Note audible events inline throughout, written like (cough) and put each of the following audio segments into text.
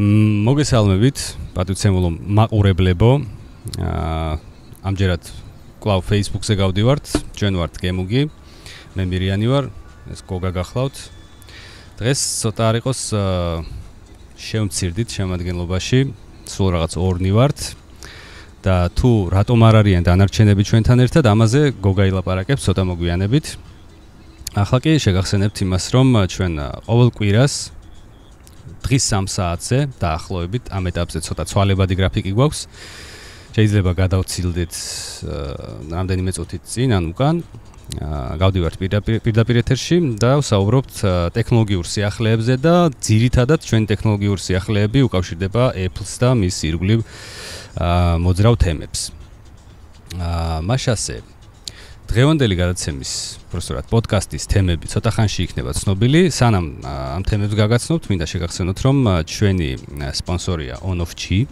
მოგესალმებით, პატრიცემულო მაყურებლებო. აა ამჯერად კლავ Facebook-ზე გავდივართ, ჩვენ ვართ გემუგი. მე მირიანი ვარ, ეს გოგა გახლავთ. დღეს ცოტა არ იყოს შემცირდით შემადგენლობაში, სულ რაღაც ორნი ვართ. და თუ რატომ არ არიან დანარჩენები ჩვენთან ერთად, ამაზე გოგა ილაპარაკებს ცოტა მოგვიანებით. ახლა კი შეგახსენებთ იმას, რომ ჩვენ ყოველ კვირას დღის 3 საათზე დაახლოებით ამ ეტაპზე ცოტა ცვალებადი გრაფიკი გვაქვს. შეიძლება გადავცილდეთ რამდენიმე წუთით წინ ან უკან. გავდივართ პირდაპირ ეთერში და ვსაუბრობთ ტექნოლოგიურ სიახლეებზე და ძირითადად ჩვენ ტექნოლოგიურ სიახლეები უკავშირდება Apple-ს და მის ირგვლივ მოძრავ თემებს. აა მაშასე დღევანდელი გადაცემის პროფესორად პოდკასტის თემები ცოტა ხანში იქნება ცნობილი. სანამ ამ თემებს გაგაცნობთ, მინდა შეგახსენოთ, რომ ჩვენი სპონსორია OnOfG.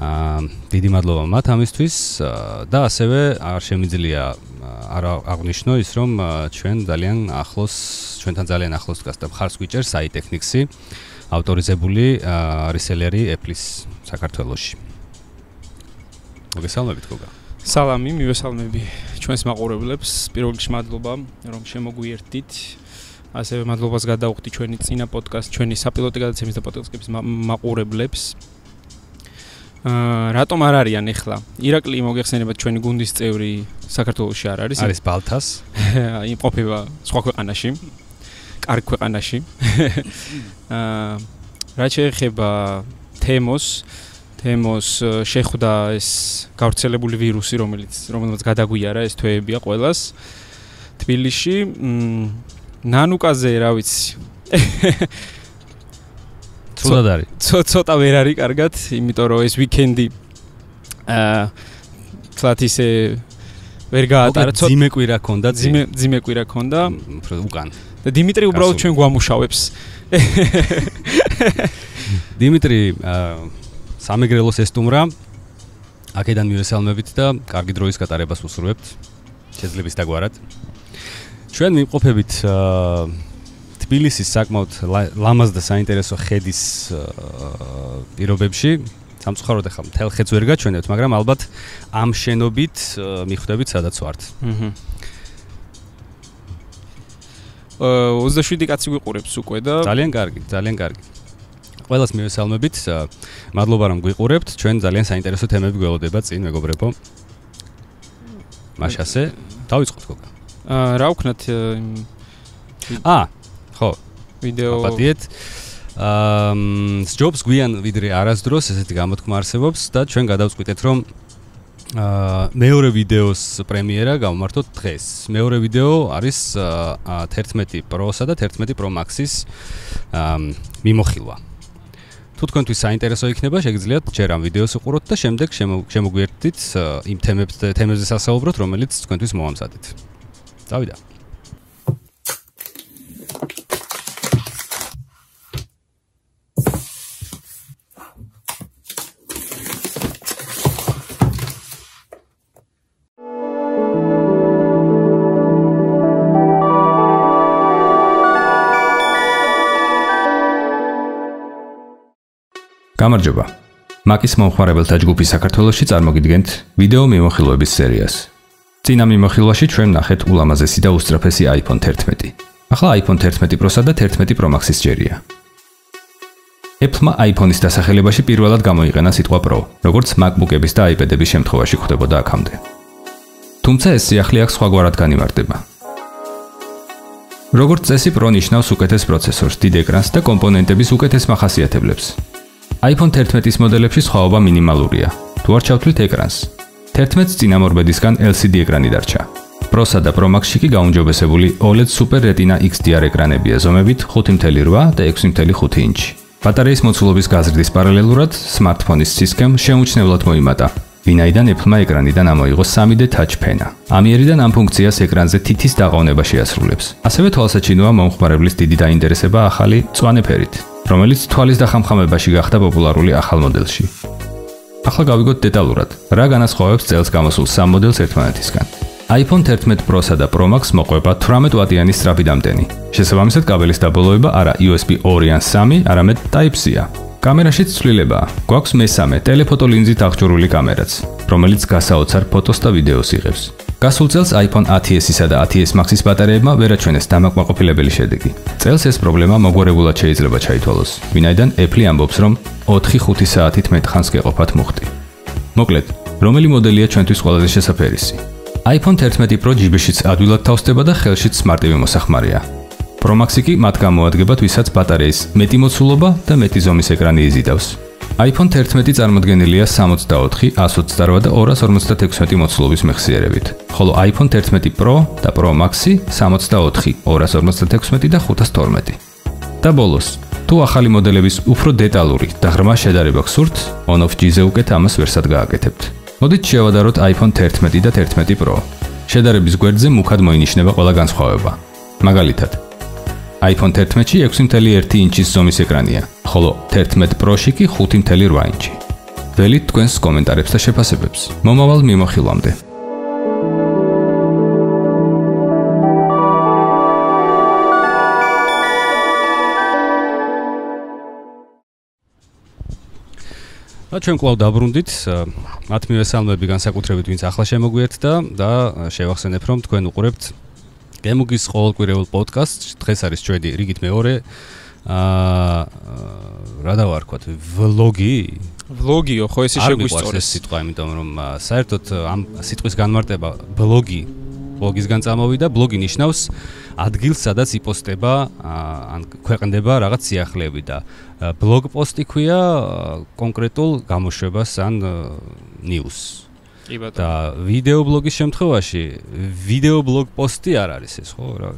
აა დიდი მადლობა მათ ამისთვის და ასევე არ შემიძლია არ აღნიშნო ის, რომ ჩვენ ძალიან ახლოს, ჩვენთან ძალიან ახლოს დგას და ხარს გვიჭერს iTechnics-ი, ავტორიზებული რესელერი Apple-ის საქართველოში. მოგესალმებით, გოგა. სალამი, მივესალმები ჩვენს მაყურებლებს. პირველ რიგში მადლობა, რომ შემოგვიერთდით. ასევე მადლობას გადავხდი ჩვენი წინა პოდკასტ, ჩვენი საპილოტი გადაცემის და პოდკასტების მაყურებლებს. აა რატომ არ არიან ახლა? ირაკლი მოგეხსენება ჩვენი გუნდის წევრი საქართველოსში არ არის? არის ბალთას. (laughs) იმყოფება სხვა ქვეყანაში. კარგ ქვეყანაში. (laughs) აა რა შეიძლება თემოს თემოს შეხვდა ეს გავრცელებული ვირუსი, რომელიც რომელმაც გადაგვიარა ეს თვეებია ყოველას თბილისში. ნანუკაზე, რა ვიცი. (laughs) ცოტა არის. ცოტა ვერ არის კარგად, იმიტომ რომ ეს ვიკენდი აა თლათ ისე ვერ გაატარა ცოტა ძიმე კვირა ქონდა, ძიმე ძიმე კვირა ქონდა უკან. და დიმიტრი უბრალოდ ჩვენ გვამუშავებს. დიმიტრი აა სამეგრელოს ესტუმრა აქედან მივესალმებით და კარგი დროის გატარებას უსურვებთ. შეძლებს დაგვარად. ჩვენ მიმყოფებით თბილისის საკმაოდ ლამაზ და საინტერესო ხედის პირობებში. სამწუხაროდ ახლა მთელ ხედს ვერ გაჩვენებთ მაგრამ ალბათ ამ შენობით მიხვდებით სადაც ვართ. აჰა 27 კაცი გვიყურებს უკვე და ძალიან კარგი ძალიან კარგი ყველას მივესალმებით. მადლობა რომ გვიყურებთ. ჩვენ ძალიან საინტერესო თემები გველოდება წინ მეგობრებო. მაშასე დავიწყოთ გოგა. აა რა ვქნათ აა ხო ვიდეო პატიეთ აა ჯობს გვიან ვიდრე არასდროს ესეთი გამოთქმა არსებობს და ჩვენ გადავწყვიტეთ რომ აა მეორე ვიდეოს პრემიერა გამართოთ დღეს. მეორე ვიდეო არის 11 Pro-სა და 11 Pro Max-ის აა მიმოხილვა. თუ თქვენთვის საინტერესო იქნება, შეგიძლიათ ჯერ ამ ვიდეოს უყუროთ და შემდეგ შემოგვიერთდით იმ თემებს თემებზე სასაუბროთ, რომელიც თქვენთვის მოამზადეთ. წავიდა. გამარჯობა. მაკის მომხმარებელთა ჯგუფი საქართველოსში წარმოგიდგენთ ვიდეო მიმოხილვების სერიას. წინა მიმოხილვაში ჩვენ ნახეთ ულამაზესი და უსწრაფესი iPhone 11. ახლა iPhone 11 Pro-სა და 11 Pro Max-ის ჯერია. Apple-მა iPhone-ის დასახელებაში პირველად გამოიყენა სიტყვა Pro, როგორც MacBook-ების და iPad-ების შემთხვევაში ხდებოდა აქამდე. თუმცა ეს სიახლე აქ სხვაგვარად განიმარტება. როგორც წესი Pro ნიშნავს უკეთეს პროცესორს, დიდ ეკრანს და კომპონენტების უკეთეს მახასიათებლებს. iPhone 11-ის მოდელებში სხვაობა მინიმალურია. თუ არ ჩავთვლით ეკრანს, 11-ს წინამორბედისგან LCD ეკრანი დარჩა. Pro-სა და Pro Max-ში კი გაუმჯობესებული OLED Super Retina XDR ეკრანებია ზომებით 5.8 და 6.5 ინჩი. ბატარეის მოცულობის გაზრდის პარალელურად smartphone-ის სისქემ შეუმჩნევლად მოიმატა. ვინაიდან Apple-მა ეკრანიდან ამოიღო 3D Touch Pen-ა. ამიერიდან ამ ფუნქციას ეკრანზე თითის დაყოვნება შეასრულებს. ასევე თვალსაჩინოა მომხმარებლის დიდი დაინტერესება ახალი მწვანე ფერით. რომელიც თვალის დახამხამებაში გახდა პოპულარული ახალ მოდელში. ახლა გავიგოთ დეტალურად, რა განასხვავებს წელს გამოსულ სამ მოდელს ერთმანეთისგან. iPhone 11 Pro-სა და Pro Max მოყვება 18 ვატიანი სწრაფი დამტენი. შესაბამისად, კაბელის დაბოლოება არა USB 2 ან 3, არამედ Type-C-ა. კამერაშიც ცვლილებაა. გვაქვს მესამე ტელეფოტო ლინზით აღჭურვილი კამერაც, რომელიც გასაოცარ ფოტოს და ვიდეოს იღებს. გასულ წელს iPhone 10s-ისა და 10s Max-ის ბატარეებმა ვერაჩვენეს დამაკმაყოფილებელი შედეგი. წელს ეს პრობლემა მოგვარებულად შეიძლება ჩაითვალოს, ვინაიდან Apple ამბობს, რომ 4-5 საათით მეტ ხანს გეყოფათ მუხტი. მოკლედ, რომელი მოდელია ჩვენთვის ყველაზე შესაფერისი? iPhone 11 Pro ჯიბეშიც ადვილად თავსდება და ხელშიც TV მოსახმარია. Pro Max-ი კი მათ გამოადგება, ვისაც ბატარეის მეტი მოცულობა და მეტი ზომის ეკრანი იზიდავს. iPhone 11 წარმოდგენილია 64, 128 და 256 მოცულობის მეხსიერებით, ხოლო iPhone 11 Pro და Pro Max-ი 64, 256 და 512. და ბოლოს, თუ ახალი მოდელების უფრო დეტალური და ღრმა შედარება გსურთ, on-off G-ზე უკეთ ამას ვერსად გააკეთებთ. მოდით შევადაროთ iPhone 11 და 11 Pro. შედარების გვერდზე მუქად მოინიშნება ყველა განსხვავება. მაგალითად, iPhone 11-ში 6.1 ინჩის ზომის ეკრანია, ხოლო 11 Pro-ში კი 5.8 ინჩი. ველით თქვენს კომენტარებს და შეფასებებს. მომავალ მიმოხილვამდე. და ჩვენ კვლავ დაბრუნდით მათ მივესალმები განსაკუთრებით ვინც ახლა შემოგვიერთდა და შევახსენებ რომ თქვენ უყურებთ გემუგის ყოველკვირეულ პოდკასტს. დღეს არის ჩვენი რიგით მეორე აა რა დავარქვათ? ვლოგი ვლოგიო ხო ესე შეგვისწორეს ეს სიტყვა იმიტომ რომ საერთოდ ამ სიტყვის განმარტება ბლოგი ბლოგისგან წამოვიდა. ბლოგი ნიშნავს ადგილს სადაც იპოსტება ან ქვეყნდება რაღაც სიახლეები და ბლოგ პოსტი ქვია კონკრეტულ გამოშვებას ან ნიუსს კი ბატონო. და ვიდეო ბლოგის შემთხვევაში ვიდეო ბლოგ პოსტი არ არის ეს, ხო, რა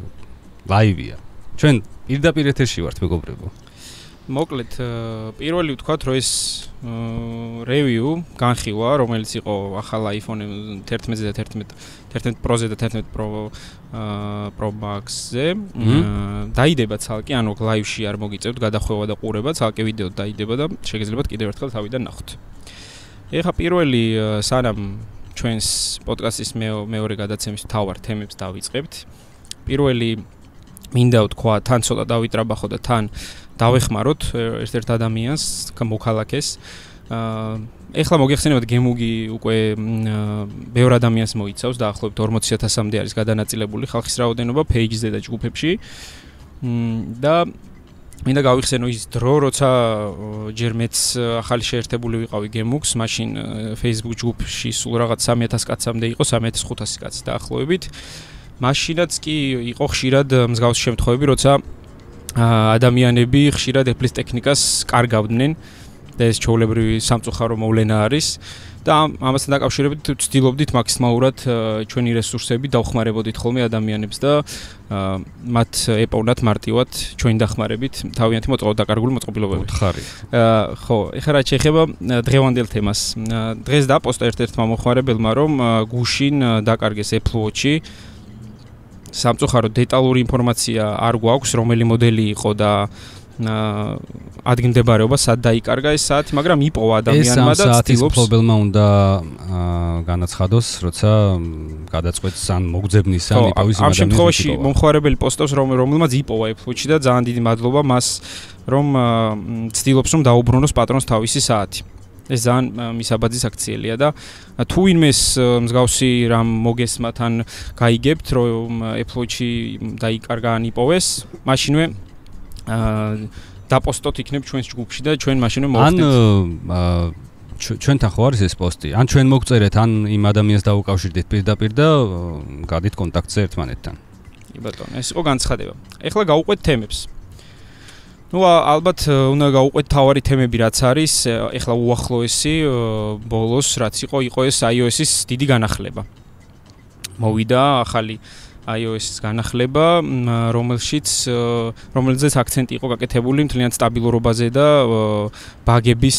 ლაივია. ჩვენ პირდაპირ ეთერში ვართ, მეგობრებო. მოკლედ, პირველი ვთქვათ, რომ ეს რევიუ განხილვა, რომელიც იყო ახალ iPhone 11-ზე და 11 11 Pro-ზე და 11 Pro Pro Max-ზე. დაიდება ცალკე, ანუ ლაივში არ მოგიწევთ გადახვევა და ყურება, ცალკე ვიდეო დაიდება და შეგიძლიათ კიდევ ერთხელ თავიდან ნახოთ. ეხა პირველი სანამ ჩვენს პოდკასტის მეორე გადაცემის თავარ თემებს დავიწყებთ. პირველი მინდა ვთქვა, თან ცოტა დავიტრაბახო და თან დავეხმაროთ ერთ-ერთ ადამიანს, მოქალაქეს. აა ეხლა მოგეხსენებათ გემუგი უკვე ბევრ ადამიანს მოიცავს და ახლობთ 40000-მდე არის გადანაწილებული ხალხის რაოდენობა პეიჯზე და ჯგუფებში. და მინდა გავიხსენო ის დრო, როცა ჯერ მეც ახალი შეერთებული ვიყავი გემუქს, მაშინ Facebook ჯგუფში სულ რაღაც 3000 კაცამდე იყო, 3500 კაცი დაახლოებით. მაშინაც კი იყო ხშირად მსგავსი შემთხვევები, როცა ადამიანები ხშირად Apple-ის ტექნიკას კარგავდნენ და ეს ჩაოლებრივი სამწუხარო მოვლენა არის. და ამასთან დაკავშირებით ვცდილობდით მაქსიმალურად ჩვენი რესურსები დავხმარებოდით ხოლმე ადამიანებს და მათ ეპოვნათ მარტივად ჩვენი დახმარებით თავიანთი მოწყობილ დაკარგული მოწყობილობებით. ხარი. ხო, ეხლა რა შეიძლება დღევანდელ თემას. დღეს დაპოსტა ერთ-ერთმა მოხმარებელმა რომ გუშინ დაკარგეს Apple Watch-ი სამწუხაროდ დეტალური ინფორმაცია არ გვაქვს რომელი მოდელი იყო და ადგილმდებარეობა სად დაიკარგა ეს საათი, მაგრამ იპოვა ადამიანმა და ცდილობს პრობლემა უნდა განაცხადოს, როცა გადაწყვეტს ან მოგძებნის ან იპოვის ადამიანს. ამ შემთხვევაში მომხმარებელი პოსტავს რომ რომელმაც იპოვა Apple-ში და ძალიან დიდი მადლობა მას რომ ცდილობს რომ დაუბრუნოს პატრონს თავისი საათი. ეს ძალიან მისაბაძის აქციელია და თუ ვინმეს მსგავსი რამ მოგესმათ ან გაიგებთ რომ Apple-ში დაიკარგა ან იპოვეს, მაშინვე დაპოსტოთ იქნებ ჩვენს ჯგუფში და ჩვენ მაშინვე მოვხდით. ან ჩვენთან ხო არის ეს პოსტი? ან ჩვენ მოგწერეთ, ან იმ ადამიანს დაუკავშირდით პირდაპირ და გადით კონტაქტზე ერთმანეთთან. კი ბატონო, ეს იყო განცხადება. ეხლა გავუყვეთ თემებს. ну ალბათ უნდა გავუყვეთ თავარი თემები რაც არის ეხლა უახლოესი ბოლოს რაც იყო იყო ეს iOS-ის დიდი განახლება მოვიდა ახალი iOS-ის განახლება, რომელშიც რომელზეც აქცენტი იყო გაკეთებული მთლიანად სტაბილურობაზე და ბაგების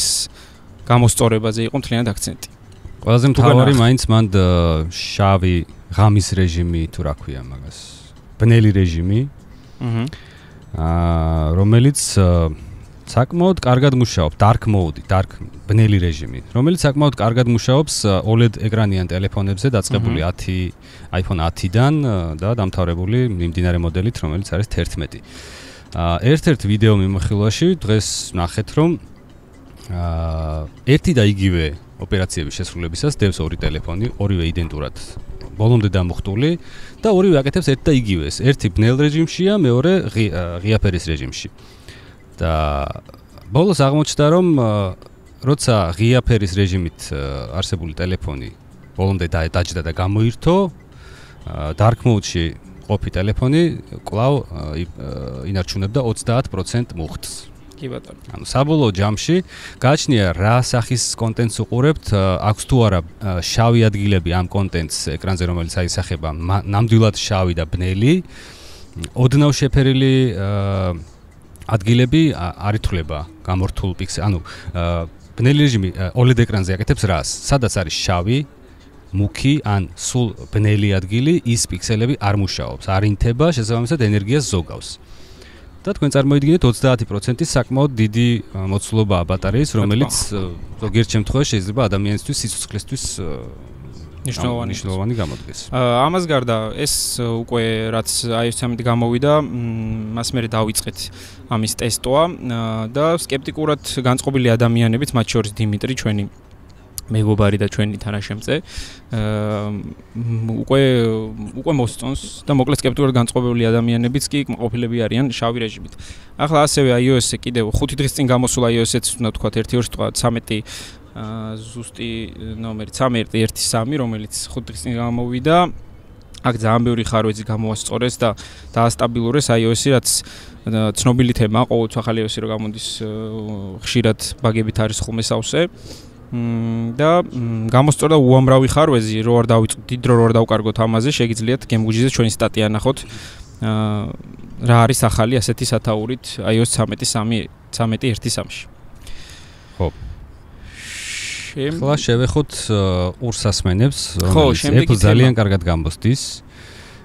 გამოსწორებაზე იყო მთლიანად აქცენტი. ყველაზე მთავარი მაინც მანდ შავი ღამის რეჟიმი თუ რა ქვია მაგას. ბნელი რეჟიმი. აჰა. აა რომელიც საკმაოდ კარგად მუშაობს dark mode, dark ბნელი რეჟიმი, რომელიც საკმაოდ კარგად მუშაობს OLED ეკრანიან ტელეფონებზე დაწყებული 10 iPhone 10-დან და დამთავრებული მიმდინარე მოდელით, რომელიც არის 11. აა ერთ-ერთ ვიდეო მიმოხილვაში დღეს ნახეთ, რომ აა ერთი და იგივე ოპერაციების შესრულებისას დევს ორი ტელეფონი, ორივე იდენტურად ბოლომდე დამუხტული და ორივე აკეთებს ერთ და იგივეს. ერთი ბნელ რეჟიმშია, მეორე ღიაფერის რეჟიმში. და ბოლოს აღმოჩნდა რომ როცა ღიაფერის რეჟიმით არსებული ტელეფონი ბოლომდე დაჯდა და გამოირთო dark mode-ში ყოფი ტელეფონი კვლავ ინარჩუნებდა 30% მუხტს. კი ბატონო. ანუ საბოლოო ჯამში გააჩნია რა სახის კონტენტს უყურებთ, აქვს თუ არა შავი ადგილები ამ კონტენტს ეკრანზე, რომელიც აისახება ნამდვილად შავი და ბნელი, ოდნავ შეფერილი აა ადგილები არ ითვლება გამორთულ პიქსელ, ანუ ბნელი რეჟიმი OLED ეკრანზე აკეთებს რას? სადაც არის შავი მუქი ან სულ ბნელი ადგილი, ის პიქსელები არ მუშაობს, არ ინთება, შესაბამისად ენერგიას ზოგავს. და თქვენ წარმოიდგინეთ 30% საკმაოდ დიდი მოცულობაა ბატარეის, რომელიც ზოგიერთ შემთხვევაში შეიძლება ადამიანისთვის სიცოცხლისთვის მნიშვნელოვანი მნიშვნელოვანი გამოდგეს. ამას გარდა ეს უკვე რაც iOS 13 გამოვიდა, მას მე დავიწყეთ ამის ტესტვა და скеპტიკურად განწყობილი ადამიანებიც, მათ შორის დიმიტრი ჩვენი მეგობარი და ჩვენი თანაშემწე უკვე უკვე მოსწონს და მოკლედ скеპტიკურად განწყობილი ადამიანებიც კი ყოფილები არიან შავი რეჟიმით. ახლა ასევე iOS-ზე კიდევ 5 დღის წინ გამოსულა iOS-იც, უნდა თქვა 1.2 13 ზუსტი ნომერი 1313 რომელიც 5 დღის წინ გამოვიდა. აქ ძალიან ბევრი ხარვეზი გამოასწორეს და დაასტაბილურეს iOS-ი რაც ცნობილი თემაა ყოველთვის ახალი iOS-ი რო გამოდის ხშირად ბაგებით არის ხოლმე სავსე. და გამოსწორდა უამრავი ხარვეზი, რო არ დავიწყოთ დრო რო არ დავკარგოთ ამაზე, შეგიძლიათ გემგუჯიზე ჩვენი სტატია ნახოთ. აა რა არის ახალი ასეთი სათაურით iOS 13.3 13.1.3-ში. ხო. ახლა შევეხოთ ყურსასმენებს, რომელიც ძალიან კარგად გამოსდის.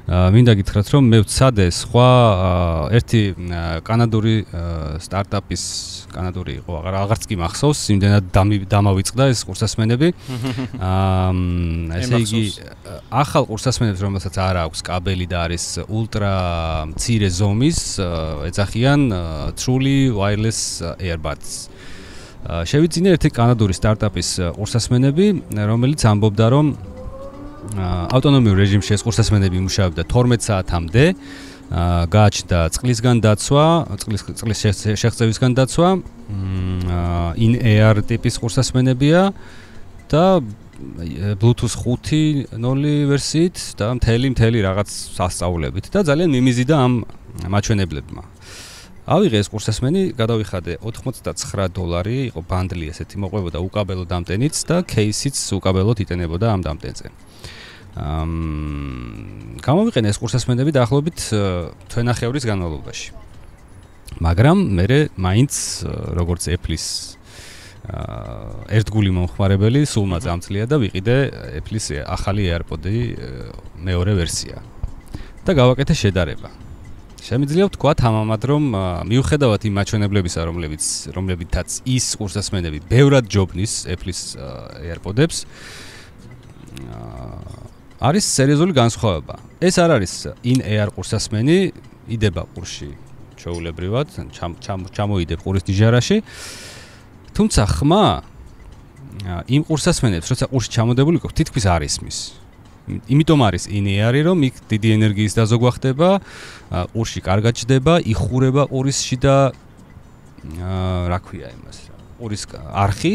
მინდა გითხრათ რომ მე ვცადე სხვა ერთი კანადური სტარტაპის კანადური იყო აღარ აღარც კი მახსოვს იმდენად დამავიწყდა ეს კურსასმენები (laughs) აა ესე იგი ახალ კურსასმენებს რომელსაც არ აქვს კაბელი და არის ულტრა მცირე ზომის ეძახიან truly wireless earbuds შევიძინე ერთი კანადური სტარტაპის კურსასმენები რომელიც ამბობდა რომ ავტონომიურ რეჟიმში ეს ყურსასმენები იმუშავებდა 12 საათამდე. აა გააჩნდა წყლისგან დაცვა, წყლის წყლის შეხწევისგან დაცვა. in air ტიპის ყურსასმენებია და Bluetooth 5.0 ვერსიით და მთელი მთელი რაღაც სასწაულებით და ძალიან მიმიზი და ამ მაჩვენებლებმა. ავიღე ეს კურსესმენი, გადავიხადე 99 დოლარი, იყო ბანდლი ესეთი, მოყვებოდა უკაბელო დამტენიც და кейსიც უკაბელოდ იტენებოდა ამ დამტენზე. ამ გამოვიყენე ეს კურსესმენები დაახლოებით თვენახევრის განმავლობაში. მაგრამ მე მაინც როგორც ეფლის ერთგული მომხმარებელი სულმა წამწლია და ვიყიდე ეფლის ახალი AirPod-ი მეორე ვერსია და გავაკეთე შედარება. შემიძლია ვთქვა თამამად რომ მიუხედავად იმ მაჩვენებლებისა რომლებიც რომლებითაც ის კურსასმენები ბევრად ჯობნის Apple-ის AirPod-ებს აა არის სერიოზული განსხვავება. ეს არ არის in air ყურსასმენი, იდება ყურში ჩაულებრივად, ჩამოიდებ ყურის დიჟარაში. თუმცა ხმა იმ ყურსასმენებს, როცა ყურში ჩამოდებული ყო, თითქმის არ ისმის. იმიტომ არის air-ი, რომ იქ დიდი ენერგიის დაზოგვა ხდება, ყურში კარგად ჯდება, იხურება ყურისში და რა ქვია იმას? ყურის არხი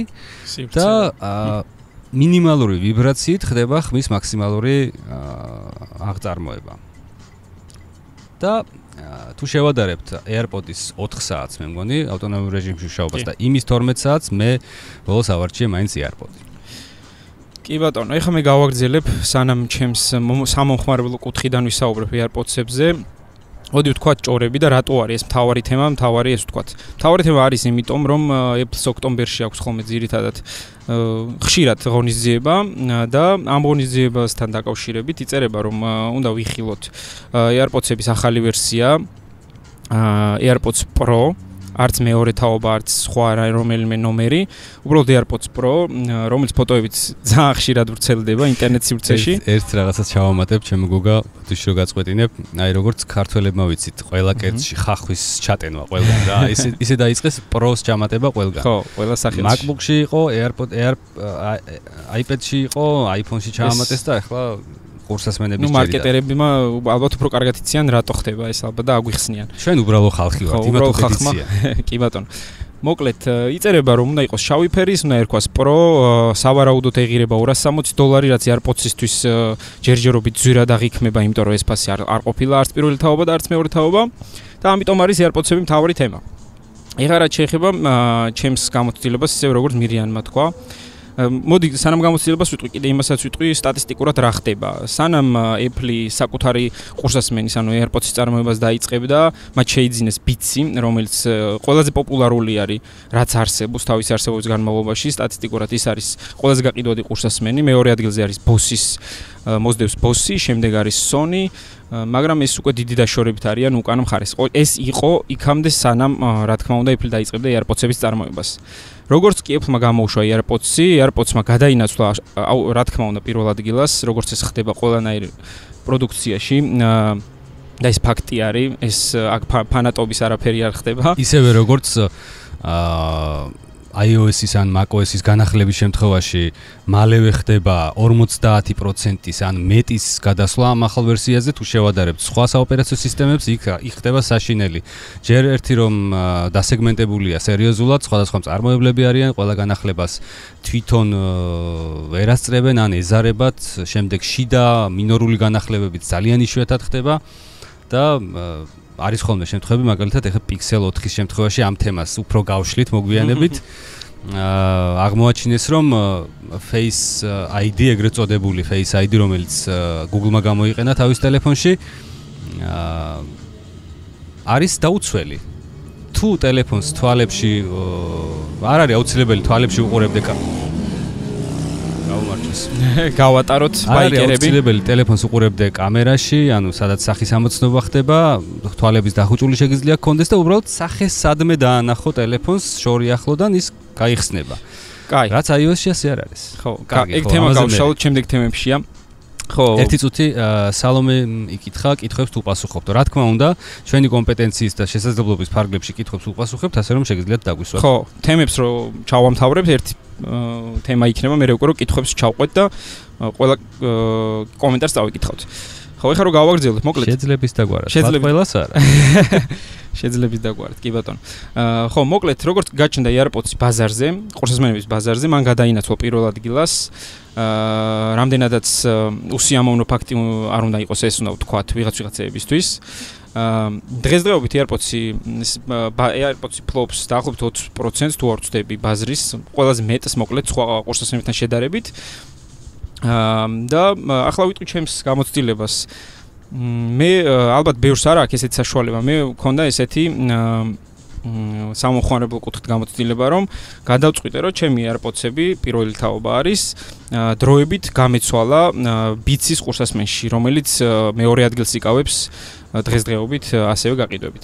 და აა მინიმალური ვიბრაციით ხდება ხმის მაქსიმალური აღწარმოება. და თუ შევადარებთ AirPods-ის 4 საათს, მე მგონი, ავტონომიურ რეჟიმში შევაბას და იმის 12 საათს მე ბოლოს ავარჩიე მაინც AirPods. კი ბატონო, ეხლა მე გავაგრძელებ სანამ ჩემს სამომხმარებლო კუთხიდან ვისაუბრებ AirPods-ებზე. მოდი ვთქვა ჭორები და რატო არის ეს მთავარი თემა, მთავარი ეს ვთქვა. მთავარი თემა არის იმიტომ, რომ Apple-ს ოქტომბერში აქვს ხოლმე ძირითადად ხშირად ღონისძიება და ამ ღონისძიებასთან დაკავშირებით იწერება, რომ უნდა ვიხილოთ AirPods-ების ახალი ვერსია AirPods Pro არც მეორე თაობა, არც სხვა რომელიმე ნომერი. უბრალოდ AirPods Pro, რომელიც ფოტოებით ძალიან ხშირად ვრცელდება ინტერნეტ სივრცეში. ერთ რაღაცას ჩავამატებ, ჩემო გოგა, თვითონ რო გაწყვეტინებ, აი როგორც ქართველებმა ვიცით, ყველა კერძში ხახვის ჩატენვა ყველგან რა. (laughs) ისე ისე დაიწყეს Pro-ს ჩამატება ყველგან. ხო, ყველა სახელში. MacBook-ში იყო, AirPod Air iPad-ში იყო, iPhone-ში ჩაამატეს და ახლა ყურსასმენების ჯერია. ნუ მარკეტერებმა ალბათ უფრო კარგად იციან რატო ხდება ეს ალბათ და აგვიხსნიან. ჩვენ უბრალო ხალხი ვართ, იმათო ხალხია. (laughs) კი ბატონო. მოკლედ იწერება რომ უნდა იყოს შავი ფერის, უნდა ერქვას Pro, სავარაუდოდ ეღირება 260 დოლარი, რაც AirPods-ისთვის ჯერჯერობით ძვირად აღიქმება, იმიტომ რომ ეს ფასი არ არ ყოფილა არც პირველი თაობა და არც მეორე თაობა და ამიტომ არის AirPods-ები მთავარი თემა. ეხლა რა შეიძლება ჩემს გამოცდილებას ისე როგორც მირიანმა თქვა, მოდი სანამ გამოცდილებას ვიტყვი კიდე იმასაც ვიტყვი სტატისტიკურად რა ხდება. სანამ Apple საკუთარი ყურსასმენის ანუ AirPods-ის წარმოებას დაიწყებდა მათ შეიძინეს Beats-ი რომელიც ყველაზე პოპულარული არის რაც არსებობს თავის არსებობის განმავლობაში. სტატისტიკურად ის არის ყველაზე გაყიდვადი ყურსასმენი. მეორე ადგილზე არის Bose-ის მოსდევს Bose-ი შემდეგ არის Sony მაგრამ ეს უკვე დიდი დაშორებით არიან უკან მხარეს. ეს იყო იქამდე სანამ რა თქმა უნდა Apple დაიწყებდა AirPods-ების წარმოებას. როგორც კი Apple-მა გამოუშვა AirPods-ი, AirPods-მა გადაინაცვლა, აუ, რა თქმა უნდა, პირველ ადგილას, როგორც ეს ხდება ყველანაირ პროდუქციაში, და ეს ფაქტი არის, ეს აქ ფანატობის არაფერი არ ხდება. ისევე როგორც აა iOS-ის ან macOS-ის განახლების შემთხვევაში მალევე ხდება 50%-ის ან მეტის გადასვლა ამ ახალ ვერსიაზე თუ შევადარებთ სხვა საოპერაციო სისტემებს, იქ იქ ხდება საშინელი. ჯერ ერთი რომ დასეგმენტებულია სერიოზულად, სხვადასხვა წარმოებლები არიან, ყველა განახლებას თვითონ ვერასწრებენ ან ეზარებათ, შემდეგ შიდა მინორული განახლებებით ძალიან იშვიათად ხდება და არის ხოლმე შემთხვევები, მაგალითად, ეხა Pixel 4-ის შემთხვევაში ამ თემას უფრო გავშლით მოგვიანებით. აა აღმოაჩინეს, რომ Face ID ეგრეთ წოდებული Face ID, რომელიც Google-მა გამოიყენა თავის ტელეფონში, აა არის დაუცველი. თუ ტელეფონს თვალებში არ არის აუცილებელი თვალებში უყურებდე კამერა გაუმარჯოს. (laughs) გავატაროთ ბაიკერები. არის აუცილებელი ტელეფონს უყურებდე კამერაში, ანუ სადაც სახის ამოცნობა ხდება, თვალების დახუჭული შეგიძლია გქონდეს და უბრალოდ სახეს სადმე დაანახო ტელეფონს შორი ახლოდან ის გაიხსნება. კაი. რაც iOS-ში ასე არ არის. ხო, კარგი. ეგ თემა გავშალოთ შემდეგ თემებშია. ხო. ერთი წუთი სალომე იკითხა, კითხვებს თუ პასუხობთ. რა თქმა უნდა, ჩვენი კომპეტენციის და შესაძლებლობის ფარგლებში კითხვებს უპასუხებთ, ასე რომ შეგიძლიათ დაგვისვათ. ხო, თემებს რო ჩავამთავრებთ, ერთი თემა იქნება, მე როგორ კითხვებს ჩავყვეთ და ყველა კომენტარს წავიკითხავთ. ხო, ეხლა რო გავაგრძელოთ, მოკლედ. შეძლებს დაგვარად. შეძლებს ყველას არა. (laughs) შეძლებს დაგვარად, კი ბატონო. აა ხო, მოკლედ, როგორც გაჩნდა AirPods-ი ბაზარზე, ყურსასმენების ბაზარზე, მან გადაინაცვლა პირველ ადგილას. აა რამდენადაც უსიამოვნო ფაქტი არ უნდა იყოს ეს, უნდა ვთქვა ვიღაც ვიღაცეებისთვის. აა დღესდღეობით AirPods-ი AirPods-ი ფლოპს დაახლოებით 20% თუ არ ვწდები ბაზრის, ყველაზე მეტს მოკლედ სხვა ყურსასმენებთან შედარებით. აა და ახლა ვიტყვი ჩემს გამოცდილებას. მე ალბათ ბევრს არ აქვს ესეთი საშუალება. მე მქონდა ესეთი აა სამოხმარებლო კუთხით გამოცდილება, რომ გადავწყვიტე, რომ ჩემი AirPods-ები პირველი თაობა არის დროებით გამეცვალა Beats-ის ყურსასმენში, რომელიც მეორე ადგილს იკავებს დღესდღეობით ასევე გაყიდვებით.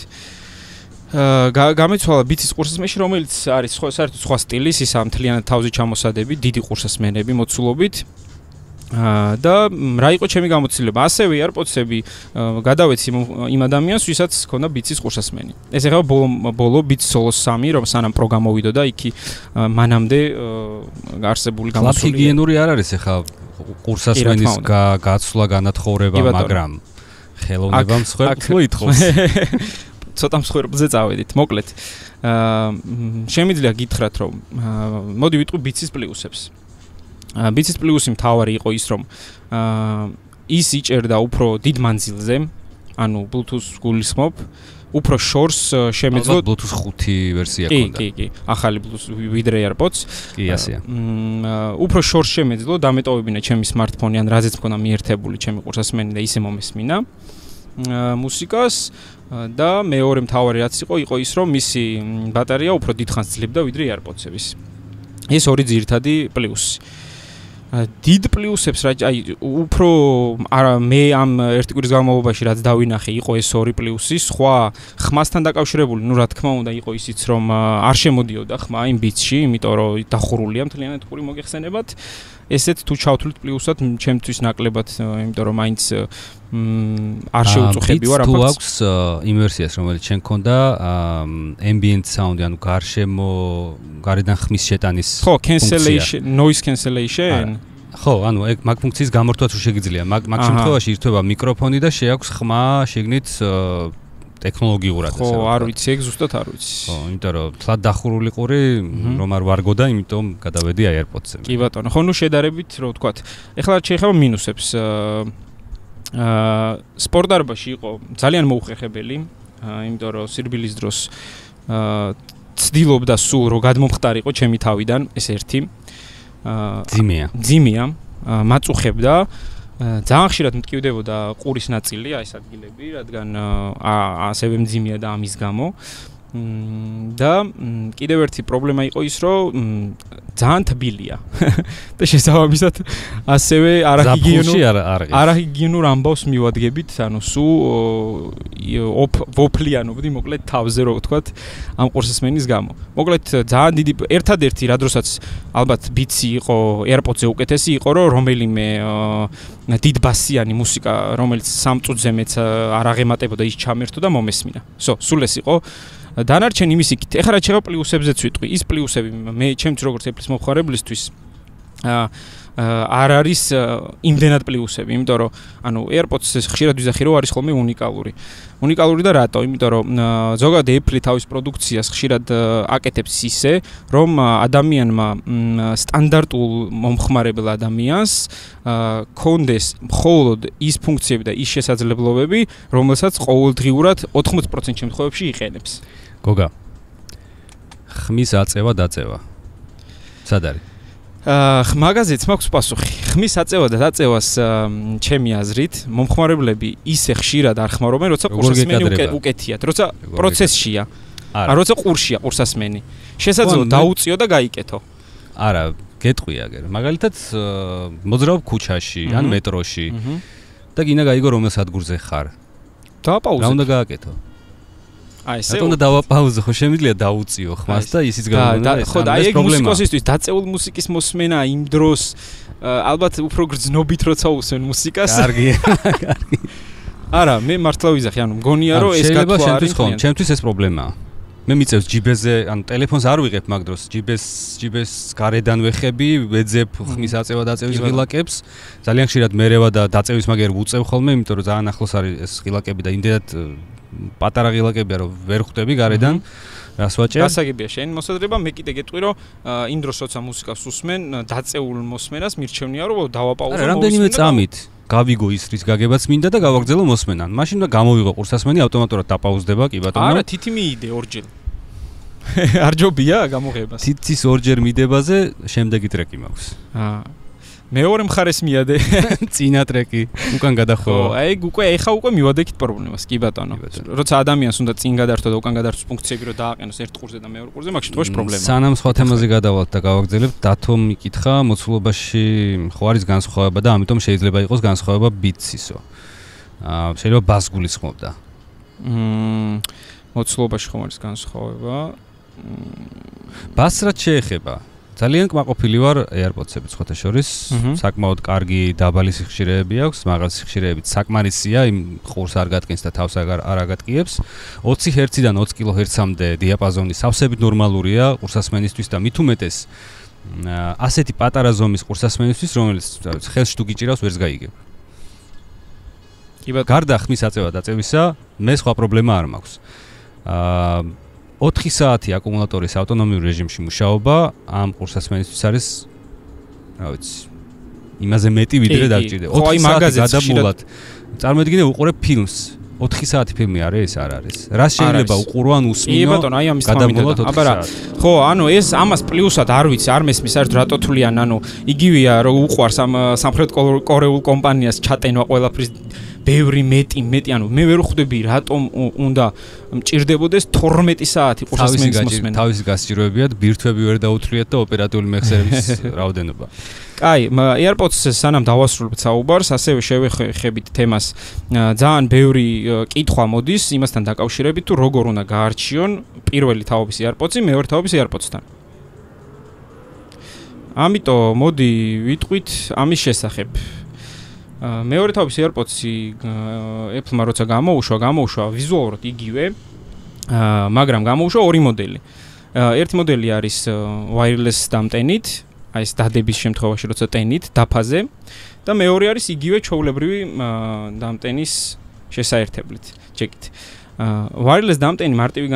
გამეცვალა Beats-ის ყურსასმენში, რომელიც არის სხვა საერთოდ სხვა სტილის, ისა მთლიანად თავზე ჩამოსადები, დიდი ყურსასმენები მოცულობით. და რა იყო ჩემი გამოცდილება? ასევე AirPods-ები გადავეცი იმ ადამიანს, ვისაც ჰქონდა Beats-ის ყურსასმენი. ეს ეხება ბოლო ბოლო Beats Solo 3, რომ სანამ პრო გამოვიდო და იქი მანამდე არსებული გამოცდილი. ლაფიგიენური არ არის ეხა ყურსასმენის გაცვლა განათხოვრება, მაგრამ ხელოვნება მსხვერპლო ითხოვს. (laughs) ცოტა მსხვერპლზე წავედით, მოკლედ. აა შემიძლია გითხრათ, რომ მოდი ვიტყვი Beats-ის პლუსებს. ბიცის პლუსი მთავარი იყო ის რომ აა ის იჭერდა უფრო დიდ მანძილზე ანუ bluetooth გულისხმობ უფრო შორს შემეძლო bluetooth 5 ვერსია ქონდა კი კი კი. ახალი bluetooth widre airpods კი ასეა. უფრო შორს შემეძლო დამეტოვებინა ჩემი smartphone-ი ან რაზეც მქონდა მიერთებული ჩემი ყურსასმენი და ისე მომესმინა. მუსიკას და მეორე მთავარი რაც იყო იყო ის რომ მისი ბატარეა უფრო დიდხანს ძლებდა ვიდრე airpods-ების ეს ორი ძირითადი პლუსი დიდ პლუსებს რა აი უფრო არა მე ამ ერთი კვირის განმავლობაში რაც დავინახე იყო ეს ორი პლუსი. სხვა ხმასთან დაკავშირებული ნუ რა თქმა უნდა იყო ისიც რომ არ შემოდიოდა ხმა იმ ბიცში იმიტომ რომ დახურულია მთლიანად ყური მოგეხსენებათ ესეც თუ ჩავთვლით პლუსად ჩემთვის ნაკლებად იმიტომ რომ მაინც არ შეუწუხები ვარ აფაქტს თუ აქვს იმ ვერსიას რომელიც შენ ქონდა ambient sound ანუ გარშემო გარედან ხმის შეტანის ხო cancellation noise cancellation? ხო ანუ ეგ მაგ ფუნქციის გამორთვაც შეგიძლია? მაგ მაგ შემთხვევაში ირთვება მიკროფონი და შეაქვს ხმა შეგნით ტექნოლოგიურად ესე ხო არ ვიცი ეგ ზუსტად არ ვიცი. ხო იმიტომ რომ თლად დახურული ყური რომ არ ვარგო და იმიტომ გადავედი AirPods-ზე კი ბატონო. ხო ნუ შედარებით რო ვთქვა ეხლა შეიძლება მინუსებს. აა სპორტდარბაში იყო ძალიან მოუხერხებელი იმიტომ რომ სირბილის დროს აა ცდილობდა სულ რომ გადმომხტარიყო ჩემი თავიდან ეს ერთი. აა ძიმია ძიმია მაწუხებდა ძალიან ხშირად მткиვდებოდა ყურის ნაწილი აი ეს ადგილები, რადგან ასევე მძიმეა და ამის გამო. და კიდევ ერთი პრობლემა იყო ის, რომ ძალიან თბილია. (laughs) და შესაბამისად ასევე არაჰიგიენურ არაჰიგიენურ ამბავს მივადგებით, ანუ სუ ვოფლიანობდი, მოკლედ თავზე რო ვთქვათ, ამ ყურსასმენის გამო. მოკლედ ძალიან დიდი ერთადერთი რა დროსაც ალბათ ბიცი იყო AirPods-ზე უკეთესი იყო, რომ რომელიმე დიდ ბასიანი მუსიკა, რომელიც სამ წუთზე მეც არ აღემატებოდა ის ჩამერთო და მომესმინა. სო, სულ ეს იყო დანარჩენ იმის იქით. ეხლა რა შეიძლება პლუსებზეც ვიტყვი. ის პლუსები მე ჩემთვის როგორც Apple-ის მომხარებლისთვის აა არ არის იმდენად პლუსები, იმიტომ რომ ანუ AirPods-ს ხშირად ვიზახი რომ არის ხოლმე უნიკალური. უნიკალური და რატო? იმიტომ რომ ზოგადად Apple თავის პროდუქციას ხშირად აკეთებს ისე, რომ ადამიანმა სტანდარტულ მომხმარებელ ადამიანს კონდეს მხოლოდ ის ფუნქციები და ის შესაძლებლობები, რომელსაც ყოველდღიურად 80% შემთხვევებში იყენებს. გოგა ხმის აწევა დაწევა. სად არის აა მაგაზეც მაქვს პასუხი. ხმის აწევა და დაწევას ჩემი აზრით მომხმარებლები ისე ხშირად არ ხმარობენ როცა ყურსასმენი უკეთიათ როცა პროცესშია. არა. როცა ყურშია ყურსასმენი. შესაძლოა დაუწიო და გაიკეთო. არა გეტყვი აგერ. მაგალითად მოძრაობ ქუჩაში ან მეტროში და გინდა გაიგო რომელ სადგურზე ხარ. დააპაუზე რა უნდა გააკეთო აი ესე უნდა დავაპაუზო ხო შემიძლია დაუწიო ხმას და ისიც გამოგონა ეს ხო და აი ეგ მუსიკოსისთვის დაწეულ მუსიკის მოსმენა იმ დროს ალბათ უფრო გრძნობით როცა უსმენ მუსიკას. კარგი კარგი. არა მე მართლა ვიზახი ანუ მგონია რომ ეს გათვლა არის ხო ჩემთვის ეს პრობლემაა მე მიწევს ჯიბეზე ანუ ტელეფონს არ ვიღებ მაგ დროს. ჯიბეს ჯიბეს გარედან ვეხები ვეძებ ხმის აწევა დაწევის ღილაკებს. ძალიან ხშირად მერევა და დაწევის მაგერ ვუწევ ხოლმე იმიტომ რომ ძალიან ახლოს არის ეს ღილაკები და იმდენად პატარა ღილაკებია რომ ვერ ხვდები გარედან რას ვაჭერ? გასაგებია შენ მოსაზრება, მე კიდე გეტყვი რომ იმ დროს როცა მუსიკას უსმენ, დაწეულ მოსმენას მირჩევნია რომ დავაპაუზო მოსმენა. რამდენიმე წამით გავიგო ის რის გაგებაც მინდა და გავაგზელო მოსმენან. მაშინ და გამოვიღო ყურსასმენი ავტომატურად დაპაუზდება კი ბატონო. არა, თითი მიიდე ორჯერ. (laughs) არ ჯობია გამოგებას. თითის ორჯერ მიდებაზე შემდეგი ტრეკი მაქვს. აა მეორე მხარეს მიადე (laughs) წინა ტრეკი. უკან გადახო. აი უკვე ეხა უკვე მივადექით პრობლემას კი ბატონო. როცა ადამიანს უნდა წინ გადართო და უკან გადარჩოს ფუნქციები რომ დააყენოს ერთ ყურზე და მეორე ყურზე მაგ შემთხვევაში პრობლემაა სანამ სხვა თემაზე გადავალთ და გავაგზავნებთ დათო მიკითხა მოცულობაში ხო არის განსხვავება და ამიტომ შეიძლება იყოს განსხვავება ბიცისო. აა შეიძლება ბასგულის ხმობდა მმ მოცულობაში ხომ არის განსხვავება? ბასრად შეეხება ძალიან კმაყოფილი ვარ AirPods-ების ხოთა შორის. საკმაოდ კარგი დაბალი სიხშირეები აქვს, მაღალი სიხშირეებით საკმარისია, იმ ყურს არ გატკინს და თავს აღარ არ აგატკიებს. 20 Hz-დან 20 kHz-მდე დიაპაზონი სავსებით ნორმალურია ყურსასმენისთვის და მით უმეტეს ასეთი პატარა ზომის ყურსასმენისთვის, რომელიც ხელში თუ გიჭირავს, ვერს გაიგებ. კი ბატონო. გარდა ხმის აწევა და წევისა, მე სხვა პრობლემა არ მაქვს. აა 4 საათი აკუმულატორის ავტონომიურ რეჟიმში მუშაობა ამ ყურსასმენისთვის არის რა ვიცი იმაზე მეტი ვიდრე დაგჭირდება. 4 საათი გადამულად წარმოიდგინე უყურებ ფილმს. 4 საათი ფილმი არის ეს არ არის. რა შეიძლება უყურო ან უსმინო კი ბატონო აი ამის თქმა აბა რა ხო ანუ ეს ამას პლუსად არ ვიცი არ მესმის არ რატო თვლიან ანუ იგივეა რომ უყვარს ამ სამხრეთ კორეულ კომპანიას ჩატენვა ყველაფრის ბევრი მეტი მეტი ანუ მე ვერ ხვდები რატომ უნდა მჭirdებოდეს 12 საათი ყურსასმენის მოსმენა თავისი გასჭიროებიათ ბირთვები ვერ დაუთვლიათ და ოპერატიული მეხსიერების (laughs) რაოდენობა კაი, AirPods-ს სანამ დავასრულებთ საუბარს, ასევე შევეხებით თემას. ძალიან ბევრი კითხვა მოდის იმასთან დაკავშირებით, თუ როგორ უნდა გაარჩიონ პირველი თაობის AirPods-ი მეორე თაობის AirPods-თან. ამიტომ მოდი ვიტყვით ამის შესახებ. მეორე თაობის AirPods-ი Apple-მა როცა გამოუშვა, გამოუშვა ვიზუალურად იგივე, მაგრამ გამოუშვა ორი მოდელი. ერთი მოდელი არის wireless დამტენით, აი ეს დადების შემთხვევაში როცა ტენით დაფაზე და მეორე არის იგივე ჩაულებრივი დამტენის შესაერთებლით. ჩეკით. აა wireless დამტენი მარტივი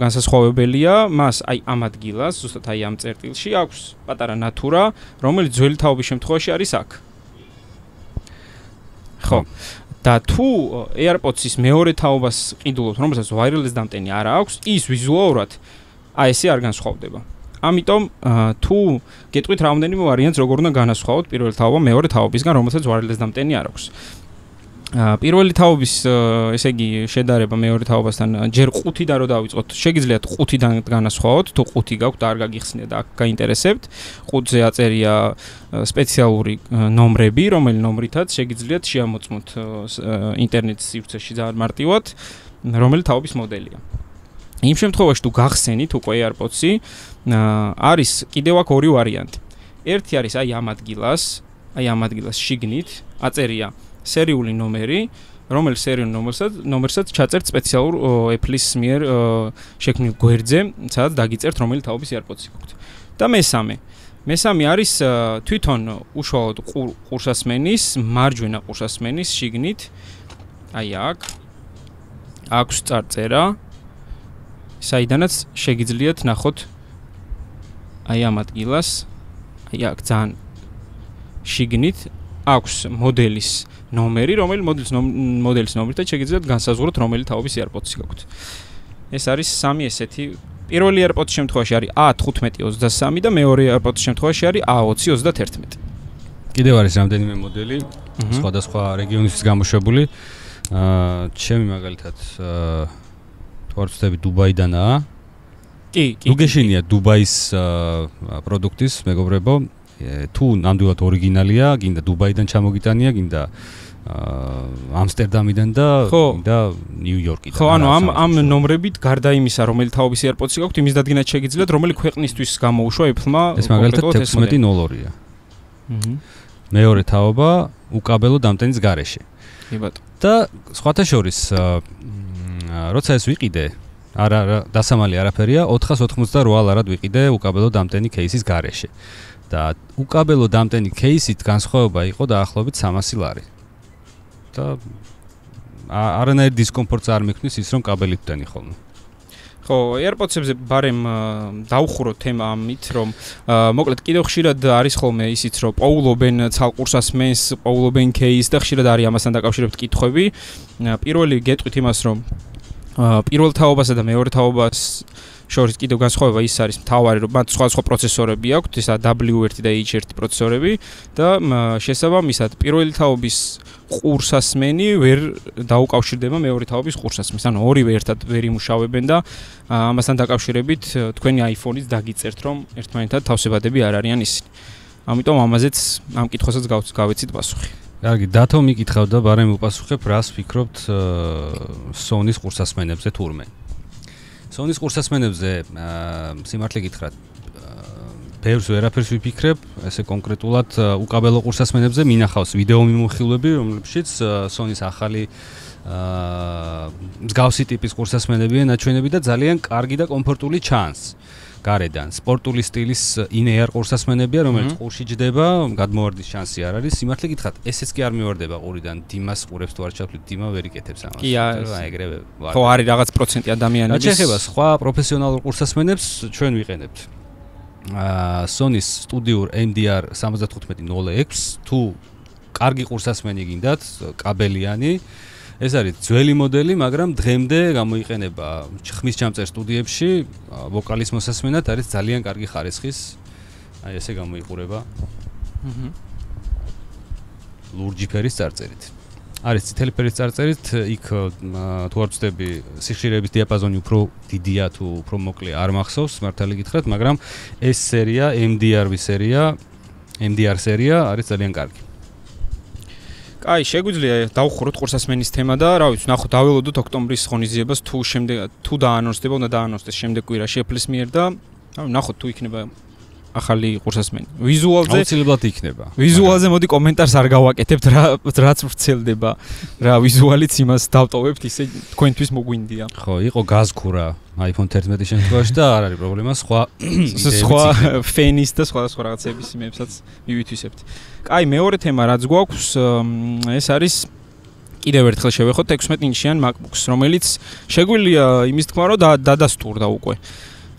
განსასხვავებელია, მას აი ამ ადგილას, ზუსტად აი ამ წერტილში აქვს პატარა ნატურა, რომელიც ძველი თაობის შემთხვევაში არის აქ. ხო. და თუ AirPods-ის მეორე თაობას ყიდულობთ, რომელსაც wireless დამტენი არ აქვს, ის ვიზუალურად აი ესე არ განსხვავდება. ამიტომ თუ გეტყვით რამდენიმე ვარიანტს როგორ უნდა განასხვავოთ პირველი თაობა მეორე თაობისგან, რომელსაც wireless დამტენი არ აქვს. პირველი თაობის ესე იგი შედარება მეორე თაობასთან ჯერ 5-დან რო დავიწყოთ, შეგიძლიათ 5-დან განასხვაოთ, თუ 5 გაქვთ არ გაგიხსნიათ და გაინტერესებთ. 5-ზე აწერია სპეციალური ნომრები, რომელი ნომრითაც შეგიძლიათ შეამოწმოთ ინტერნეტის სივრცეში ძალიან მარტივად, რომელი თაობის მოდელია. იმ შემთხვევაში თუ გახსენით უკვე AirPods-ი, არის კიდევ აქ ორი ვარიანტი. ერთი არის აი ამ ადგილას, აი ამ ადგილას შიგნით აწერია სერიული ნომერი, რომელიც სერიული ნომერსაც ნომერსაც ჩაწერთ სპეციალურ Apple-ის მიერ შექმნილ გვერდზე, სადაც დაგიწერთ რომელი თაობის AirPods-ი გაქვთ. და მესამე. მესამე არის თვითონ უშუალოდ ყურსასმენის, მარჯვენა ყურსასმენის შიგნით. აი აქ. აქვს წარწერა. საიდანაც შეგიძლიათ ნახოთ აი ამ ადგილას. აი აქ ძალიან შიგნით აქვს მოდელის ნომერი, რომელი მოდელის მოდელის ნომრით შეგიძლიათ განსაზღვროთ რომელი თაობის AirPods-ი გაქვთ. ეს არის სამი ესეთი პირველი AirPods შემთხვევაში არის A1523 და მეორე AirPods შემთხვევაში არის A2031. კიდევ არის რამდენიმე მოდელი სხვადასხვა რეგიონისთვის გამოშვებული. აა ჩემი მაგალითად აა ვარცდები დუბაიდანაა. კი, კი. უგეშინია დუბაის პროდუქტის მეგობრებო. თუ ნამდვილად ორიგინალია, გინდა დუბაიდან ჩამოგიტანია, გინდა ამსტერდამიდან და და ნიუ-იორკიდან. ხო, ანუ ამ ამ ნომრებით გარდა იმისა, რომელი თაობის AirPods-ი გაქვთ, იმის დადგენაც შეგიძლიათ, რომელი ქვეყნისთვის გამოუშვა Apple-მა. ეს მაგალითად 16.02-ია. აჰა. მეორე თაობა უკაბელო დამტენის გარეშე. კი ბატონო. და სხვათა შორის როცა ეს ვიყიდე, არა, დასამალი არაფერია, 498 ლარად ვიყიდე უკაბელო დამტენი кейსის გარეშე. აჰა. და უკაბელო დამტენი кейსით განსხვავება იყო დაახლოებით 300 ლარი. და არანაირ დისკომფორტს არ მიქმნის ის რომ კაბელით ვტენი ხოლმე. ხო, AirPods-ებზე ბარემ დაუხურო თემა ამით, რომ მოკლედ კიდევ ხშირად არის ხოლმე ისიც, რომ პოულობენ ცალკურსას მენს, პოულობენ кейს და ხშირად არის ამასთან დაკავშირებით კითხვები. პირველი გეტყვით იმას, რომ პირველ თაობასა და მეორე თაობას შორის კიდევ განსხვავება ის არის მთავარი რომ მათ სხვა სხვა პროცესორები აქვთ ისა W1 და H1 პროცესორები და შესაბამისად პირველი თაობის ყურსასმენი ვერ დაუკავშირდება მეორე თაობის ყურსასმენს. ანუ ორივე ერთად ვერ იმუშავებენ და ამასთან დაკავშირებით თქვენი iPhone-იც დაგიწერთ რომ ერთმანეთთან თავსებადები არ არიან ისინი. ამიტომ ამაზეც ამ კითხვასაც გავეცით პასუხი. კარგი, დათო მიკითხავდა, ბარემ უპასუხებ, რას ფიქრობთ Sony-ს ყურსასმენებზე თურმე? Sony-ს ყურსასმენებზე სიმართლე გითხრათ, ბევრს ვერაფერს ვიფიქრებ, ესე კონკრეტულად უკაბელო ყურსასმენებზე მინახავს ვიდეო მიმოხილვები, რომლებშიც Sony-ს ახალი აა მსგავსი ტიპის ყურსასმენებია ნაჩვენები და ძალიან კარგი და კომფორტული ჩანს. გარედან. სპორტული სტილის ინეარ ყურსასმენებია რომელიც ყურში ჯდება გადმოვარდის შანსი არ არის. სიმართლე გითხრათ ესეც კი არ მივარდება ყურიდან. დიმას ყურებს თუ არ ჩავთვლით დიმა ვერ იკეთებს ამას. კი ეგრევე ვარ. ხო არის რაღაც პროცენტი ადამიანების. შეიძლება სხვა პროფესიონალურ ყურსასმენებს ჩვენ ვიყენებთ. აა Sony-s Studio MDR 7506 თუ კარგი ყურსასმენი გინდათ კაბელიანი ეს არის ძველი მოდელი, მაგრამ დღემდე გამოიყენება ხმის ჩამწერ სტუდიებში, ვოკალის მოსასმენად არის ძალიან კარგი ხარისხის. აი ესე გამოიყურება. აჰა. ლურჯი ფერის წარწერით. არის წითელი ფერის წარწერით, იქ თუ არ ვწდები, სიხშირეების დიაპაზონი უფრო დიდია თუ უფრო მოკლე არ მახსოვს, მართალი გითხრათ, მაგრამ ეს სერია MDR-ვის სერია MDR სერია არის ძალიან კარგი. აი, შეგვიძლია დავხუროთ ყურსასმენის თემა და რა ვიცი, ნახოთ, დაველოდოთ ოქტომბრის ღონისძიებას თუ შემდეგ თუ დაანონსდება, უნდა დაანონსდეს შემდეგ კვირაში Apple-ის მიერ და ნახოთ თუ იქნება ახალი ყურსასმენი. ვიზუალზე აუცილებლად იქნება. ვიზუალზე მოდი კომენტარს არ გავაკეთებთ რა რაც ვრცელდება. რა ვიზუალიც იმას დავტოვებთ ისე თქვენთვის მოგვინდია. ხო, იყო გაზქურა iPhone 11-ის შემთხვევაში და არ არის პრობლემა, სხვა სხვა ფენის და სხვა სხვა რაღაცების იმებსაც მივითვისებთ. კაი, მეორე თემა რაც გვაქვს, ეს არის კიდევ ერთხელ შევეხოთ 16 ინჩიან MacBook-ს, რომელიც შეგვიძლია იმის თქმა რომ დადასტურდა უკვე.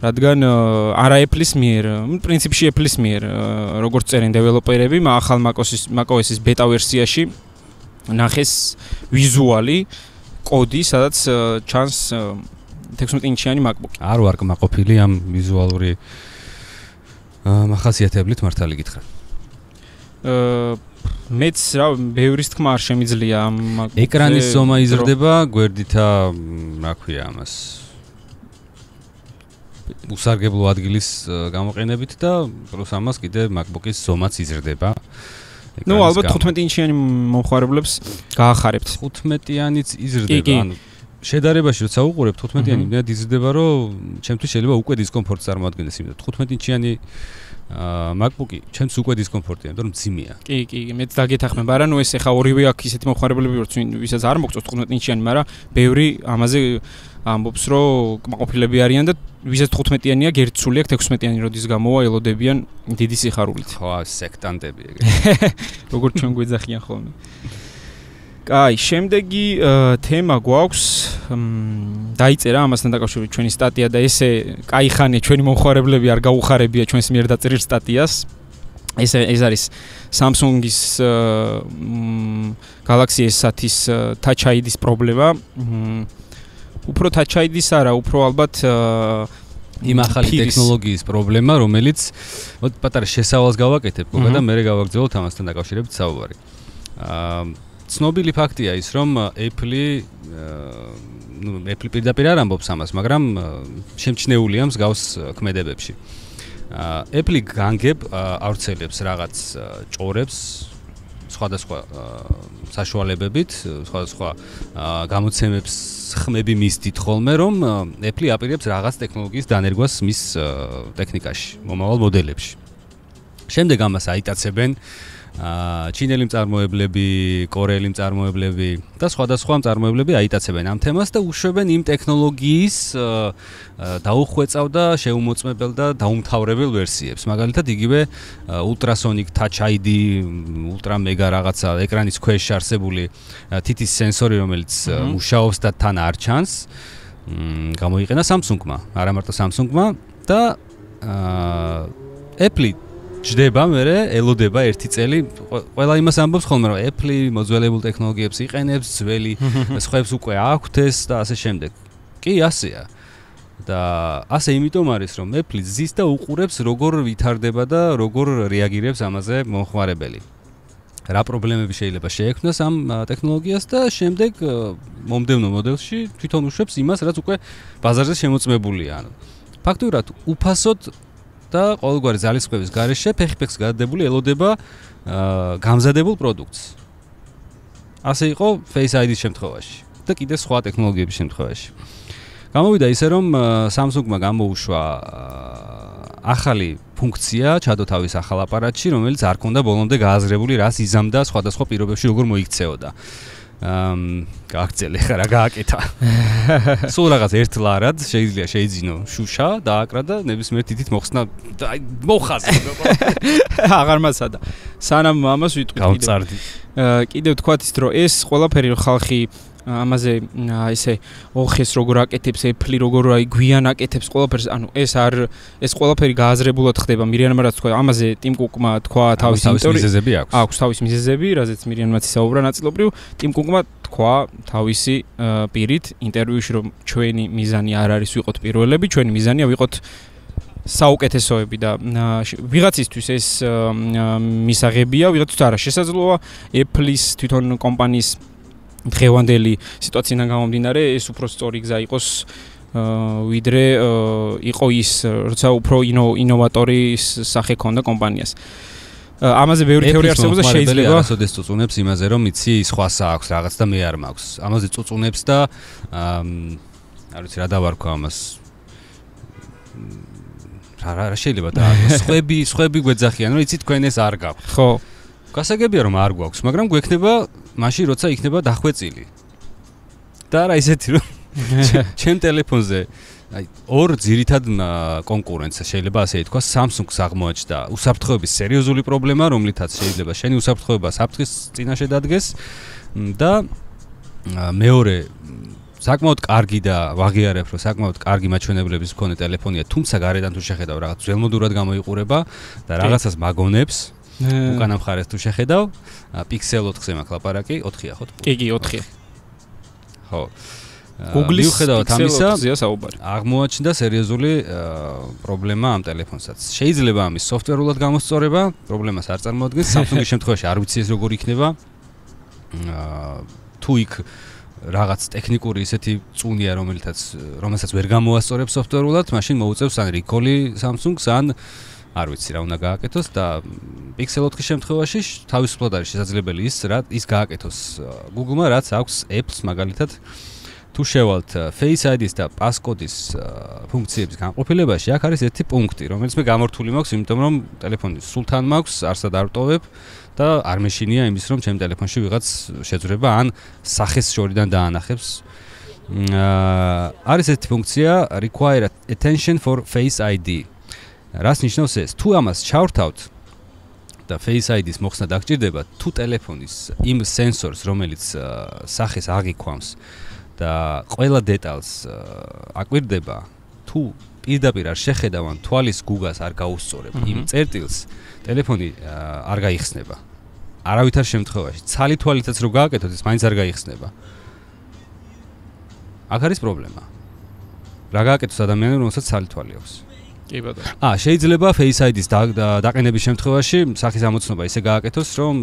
რადგან არა Apple-ის მიერ, პრინციპში Apple-ის მიერ, როგორც წერენ დეველოპერები, ახალ macOS-ის macOS-ის ბეტა ვერსიაში ნახეს ვიზუალი კოდი, სადაც ჩანს 16 ინჩიანი MacBook. არ ვარ კმაყოფილი ამ ვიზუალური მახასიათებლით მართალი გითხრა. აა მეც რა ბევრის თქმა არ შემიძლია ამ ეკრანის ზომა იზრდება გვერდითა რა ქვია ამას უსარგებლო ადგილის გამოყენებით და პლუს ამას კიდე MacBook-ის ზომაც იზრდება. ნუ ალბათ 15 ინჩიანი მომხარებლებს გაახარებთ. 15-იანიც იზრდება, ანუ შედარებაში როცა უყურებ 15-იანი, მე დიზრდება, რომ ჩემთვის შეიძლება უკვე დისკომფორტს წარმოადგენდეს, იმიტომ 15 ინჩიანი აა MacBook-ი ჩემს უკვე დისკომფორტია, იმიტომ რომ ძიმეა. კი, კი, მეც დაგეთახმება, არა, ნუ ეს ახლა ორივე აქვს ისეთი მომხარებლები, ვისაც არ მოგწონს 15 ინჩიანი, მაგრამ ბევრი ამაზე ამბობს, რომ კმაყოფილები არიან და ვისაც 15-იანია გერცული აქვს 16-იანი როდის გამოვა ელოდებიან დიდი სიხარულით. ხო, სექტანტები ეგრე. (laughs) როგორ ჩვენ გვეძახიან ხოლმე. კაი, შემდეგი თემა გვაქვს. დაიწერა ამასთან დაკავშირებით ჩვენი სტატია და ესე კაი ხანია ჩვენი მომხარებლები არ გაუხარებია ჩვენს მიერ დაწერილ სტატიას. ეს ეს არის Samsung-ის Galaxy S10-ის Touch ID-ის პრობლემა. უფრო Touch ID-ს არა, უფრო ალბათ იმ ახალი ტექნოლოგიის პრობლემა, რომელიც მოდ პატარა შესავალს გავაკეთებ, გოგა და მე გავაგზავნოთ ამასთან დაკავშირებით საუბარი. აა ცნობილი ფაქტია ის, რომ Apple ნუ Apple პირდაპირ არ ამბობს ამას, მაგრამ შემჩნეულია მსგავს ქმედებებში. აა Apple განგებ ავრცელებს რაღაც ჭორებს სხვადასხვა საშუალებებით, სხვადასხვა გამოცემებს ხმები მისდით ხოლმე, რომ Apple აპირებს რაღაც ტექნოლოგიის დანერგვას მის ტექნიკაში, მომავალ მოდელებში. შემდეგ ამას აიტაცებენ აა ჩინელი მწარმოებლები, კორეელი მწარმოებლები და სხვადასხვა მწარმოებლები აიტაცებენ ამ თემას და უშვებენ იმ ტექნოლოგიის დაუხვეწავ და შეუმოწმებელ და დაუმთავრებელ ვერსიებს. მაგალითად, იგივე Ultrasonic Touch ID, Ultra Mega რაღაცა ეკრანის ქვეშ არსებული თითის სენსორი, რომელიც მუშაობს და თან არ ჩანს. გამოიყენა Samsung-მა, არა მარტო Samsung-მა და აა Apple ჯდება მე ელოდება ერთი წელი. ყველა იმას ამბობს ხოლმე რომ Apple მოძველებულ ტექნოლოგიებს იყენებს ძველი სხვებს უკვე აქვთ ეს და ასე შემდეგ. კი ასეა. და ასე იმიტომ არის რომ Apple ზის და უყურებს როგორ ვითარდება და როგორ რეაგირებს ამაზე მომხმარებელი. რა პრობლემები შეიძლება შეექმნას ამ ტექნოლოგიას და შემდეგ მომდევნო მოდელში თვითონ უშვებს იმას რაც უკვე ბაზარზე შემოწმებულია ანუ. ფაქტურად უფასოდ და ყოველგვარი ძალისხმევის გარეშე ფეხი-ფეხს გადადებული ელოდება გამზადებულ პროდუქტს. ასე იყო Face ID-ის შემთხვევაში და კიდე სხვა ტექნოლოგიების შემთხვევაში. გამოვიდა ისე რომ Samsung-მა გამოუშვა ახალი ფუნქცია ჩადო თავის ახალ აპარატში, რომელიც არ ქონდა ბოლომდე გააზრებული, რას იზამდა სხვადასხვა პირობებში როგორ მოიქცეოდა. ამ გააქცელე ხა რა გააკეთა. (laughs) სულ რაღაც ერთ ლარად შეიძლება შეიძინო შუშა და აკრა და ნებისმიერ თითით მოხსნა და აი მოხაზე. (laughs) აღარ მასადა. სანამ ამას ვიტყვი კიდე. გავწარდი. კიდევ თქვათ ის რომ ეს ყველაფერი ხალხი ამაზე ესე ოხეს როგორ აკეთებს ეფლი როგორ აი გვიან აკეთებს ყველაფერს ანუ ეს არ ეს ყველაფერი გააზრებულად ხდება. მირიანმა რაც თქვა ამაზე ტიმ კუკმა თქვა თავის მიზეზები აქვს. აქვს თავის მიზეზები რაზეც მირიანმა ისაუბრა ნაწილობრივ. ტიმ კუკმა თქვა თავისი პირით ინტერვიუში რომ ჩვენი მიზანი არ არის ვიყოთ პირველები ჩვენი მიზანია ვიყოთ საუკეთესოები და ვიღაცისთვის ეს მისაღებია ვიღაცთვის არა შესაძლოა Apple-ის თვითონ კომპანიის დღევანდელი სიტუაციიდან გამომდინარე ეს უფრო სწორი გზა იყოს ვიდრე იყო ის როცა უფრო ინოვატორი სახე ქონდა კომპანიას. ამაზე ბევრი თეორია არსებობს და შეიძლება არასოდეს წუწუნებს იმაზე რომ იცი სხვასა აქვს რაღაც და მე არ მაქვს. ამაზე წუწუნებს და არ ვიცი რა დავარქვა ამას. რა რა შეიძლება და (laughs) სხვები სხვები გვეძახიან რომ იცი თქვენ ეს არ გაქვთ. ხო. გასაგებია რომ არ გვაქვს, მაგრამ გვექნება მაშინ როცა იქნება დახვეწილი. და რა ისეთი რომ (laughs) ჩემ ტელეფონზე აი ორ ძირითად კონკურენტს შეიძლება ასე ითქვა Samsung-ს აღმოაჩნდა უსაფრთხოების სერიოზული პრობლემა რომლითაც შეიძლება შენი უსაფრთხოება საფრთხის წინაშე დადგეს და მეორე საკმაოდ კარგი და ვაღიარებ რომ საკმაოდ კარგი მაჩვენებლების მქონე ტელეფონია თუმცა გარედან თუ შეხედავ რაღაც ძველმოდურად გამოიყურება და რაღაცას მაგონებს უკანა მხარეს თუ შეხედავ Pixel 4-ზე მაქვს ლაპარაკი 4-ია ხო? კი კი 4-ია. ხო. Google-ის მიუხედავად ამისა, აღმოაჩნდა სერიოზული პრობლემა ამ ტელეფონსაც. შეიძლება ამის სოფტვერულად გამოსწორება, პრობლემას არ წარმოადგენს. Samsung-ის (laughs) შემთხვევაში არ ვიცი ეს როგორ იქნება. აა თუ იქ რაღაც ტექნიკური ისეთი წუნია, რომელთაც რომელსაც ვერ გამოასწორებს სოფტვერულად, მაშინ მოუწევს ან recall-ი Samsung-ს ან არ ვიცი რა უნდა გააკეთოს და Pixel 4-ის შემთხვევაში თავისუფლად არის შესაძლებელი ის რა ის გააკეთოს Google-მა რაც აქვს Apple-ს მაგალითად თუ შევალთ Face ID-ს და Passcode-ის ფუნქციების განყოფილებაში, აქ არის ერთი პუნქტი, რომელიც მე გამორთული მაქვს, იმიტომ რომ ტელეფონი სულთან მაქვს, არსად არ ვტოვებ და არ მეშინია იმის, რომ ჩემ ტელეფონში ვიღაც შეძრება ან სახეს შორიდან დაანახებს. აა არის ერთი ფუნქცია require attention for Face ID. რას ნიშნავს ეს? თუ ამას ჩავრთავთ და Face ID-ს მოხსნა დაგჭირდება, თუ ტელეფონის იმ სენსორს, რომელიც სახეს აღიქვამს, და ყველა დეტალს აკვირდება თუ პირდაპირ არ შეხედავან თვალის გუგას არ გაუსწორებ იმ წერტილს ტელეფონი არ გაიხსნება. არავითარ შემთხვევაში ცალი თვალითაც რო გააკეთოთ ეს მაინც არ გაიხსნება. აქ არის პრობლემა. რა გააკეთოს ადამიანს რომელსაც ცალი თვალი აქვს კი ბატონო. აა შეიძლება Face ID-ს დაყენების შემთხვევაში სახის ამოცნობა ისე გააკეთოს, რომ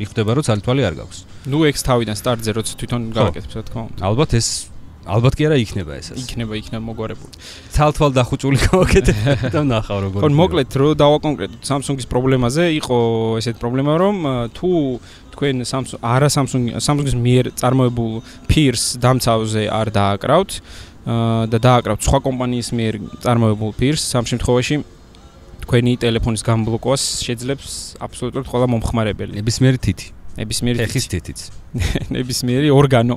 მიხვდება, რომ ცალთვალი არ გაქვს. ნუ ექს თავიდან სტარტზე როცა თვითონ გააკეთებს, რა თქმა უნდა. ალბათ ეს ალბათ კი არა იქნება ესეც. იქნება, იქნება მოგვარებული. ცალთვალ დახუჭული გავაკეთე (laughs) და ნახავ როგორ. ხო, მოკლედ რო დავაკონკრეტოთ Samsung-ის პრობლემაზე, იყო ესეთ პრობლემა, რომ თუ თქვენ Samsung არა Samsung Samsung-ის მიერ წარმოებულ Pierce დამცავზე არ დააკრავთ, და დააკრავთ სხვა კომპანიის მიერ წარმოებულ პირს სამ შემთხვევაში თქვენი ტელეფონის გამბლოკვას შეძლებს აბსოლუტურად ყველა მომხმარებელი. ნებისმიერი თითი. ნებისმიერი თითის თითიც. (laughs) ნებისმიერი ორგანო.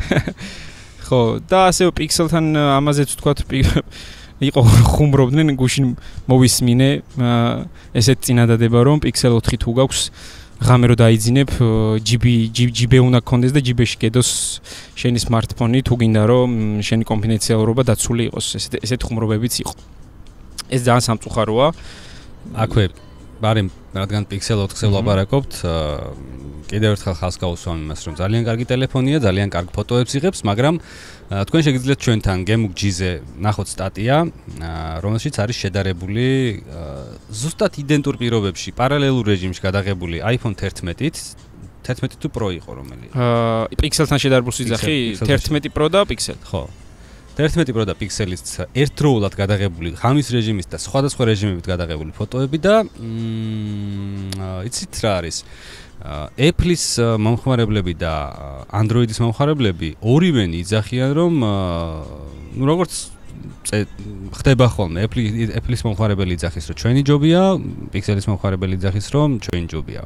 (laughs) ხო, და ასე პიქსელთან ამაზეც ვთქვათ (laughs) იყო ხუმრობდნენ გუშინ მოვისმინე ესეთ წინადადება რომ პიქსელ 4 თუ გაქვს ღამე რო დაიძინებ GB GB უნდა გქონდეს და GB-ში გედოს შენი smartphone-ი თუ გინდა რომ შენი კონფიდენციალურობა დაცული იყოს. ესეთ ესეთ ხუმრობებიც იყო. ეს ძალიან სამწუხაროა. აქვე ბარემ რადგან Pixel 4-ზე ვლაპარაკობთ კიდევ ერთხელ ხალხს გავუსვამ იმას რომ ძალიან კარგი ტელეფონია ძალიან კარგ ფოტოებს იღებს მაგრამ თქვენ შეგიძლიათ ჩვენთან Gemuk G-ზე ნახოთ სტატია, რომელშიც არის შედარებული ზუსტად იდენტურ პირობებში, პარალელურ რეჟიმში გადაღებული iPhone 11-ით 11 თუ Pro იყო რომელი? აა Pixel-თან შედარებულ სიძახი 11 Pro და Pixel. ხო. 11 Pro და Pixel-ის ერთდროულად გადაღებული ხამის რეჟიმის და სხვადასხვა რეჟიმებით გადაღებული ფოტოები და მმ იცით რა არის? Apple-ის მომხმარებლები და Android-ის მომხმარებლები ორივენი იძახიან რომ ну როგორც ხდება ხოლმე Apple Apple-ის მომხმარებელი იძახის რომ ჩვენი ჯობია, Pixel-ის მომხმარებელი იძახის რომ ჩვენი ჯობია.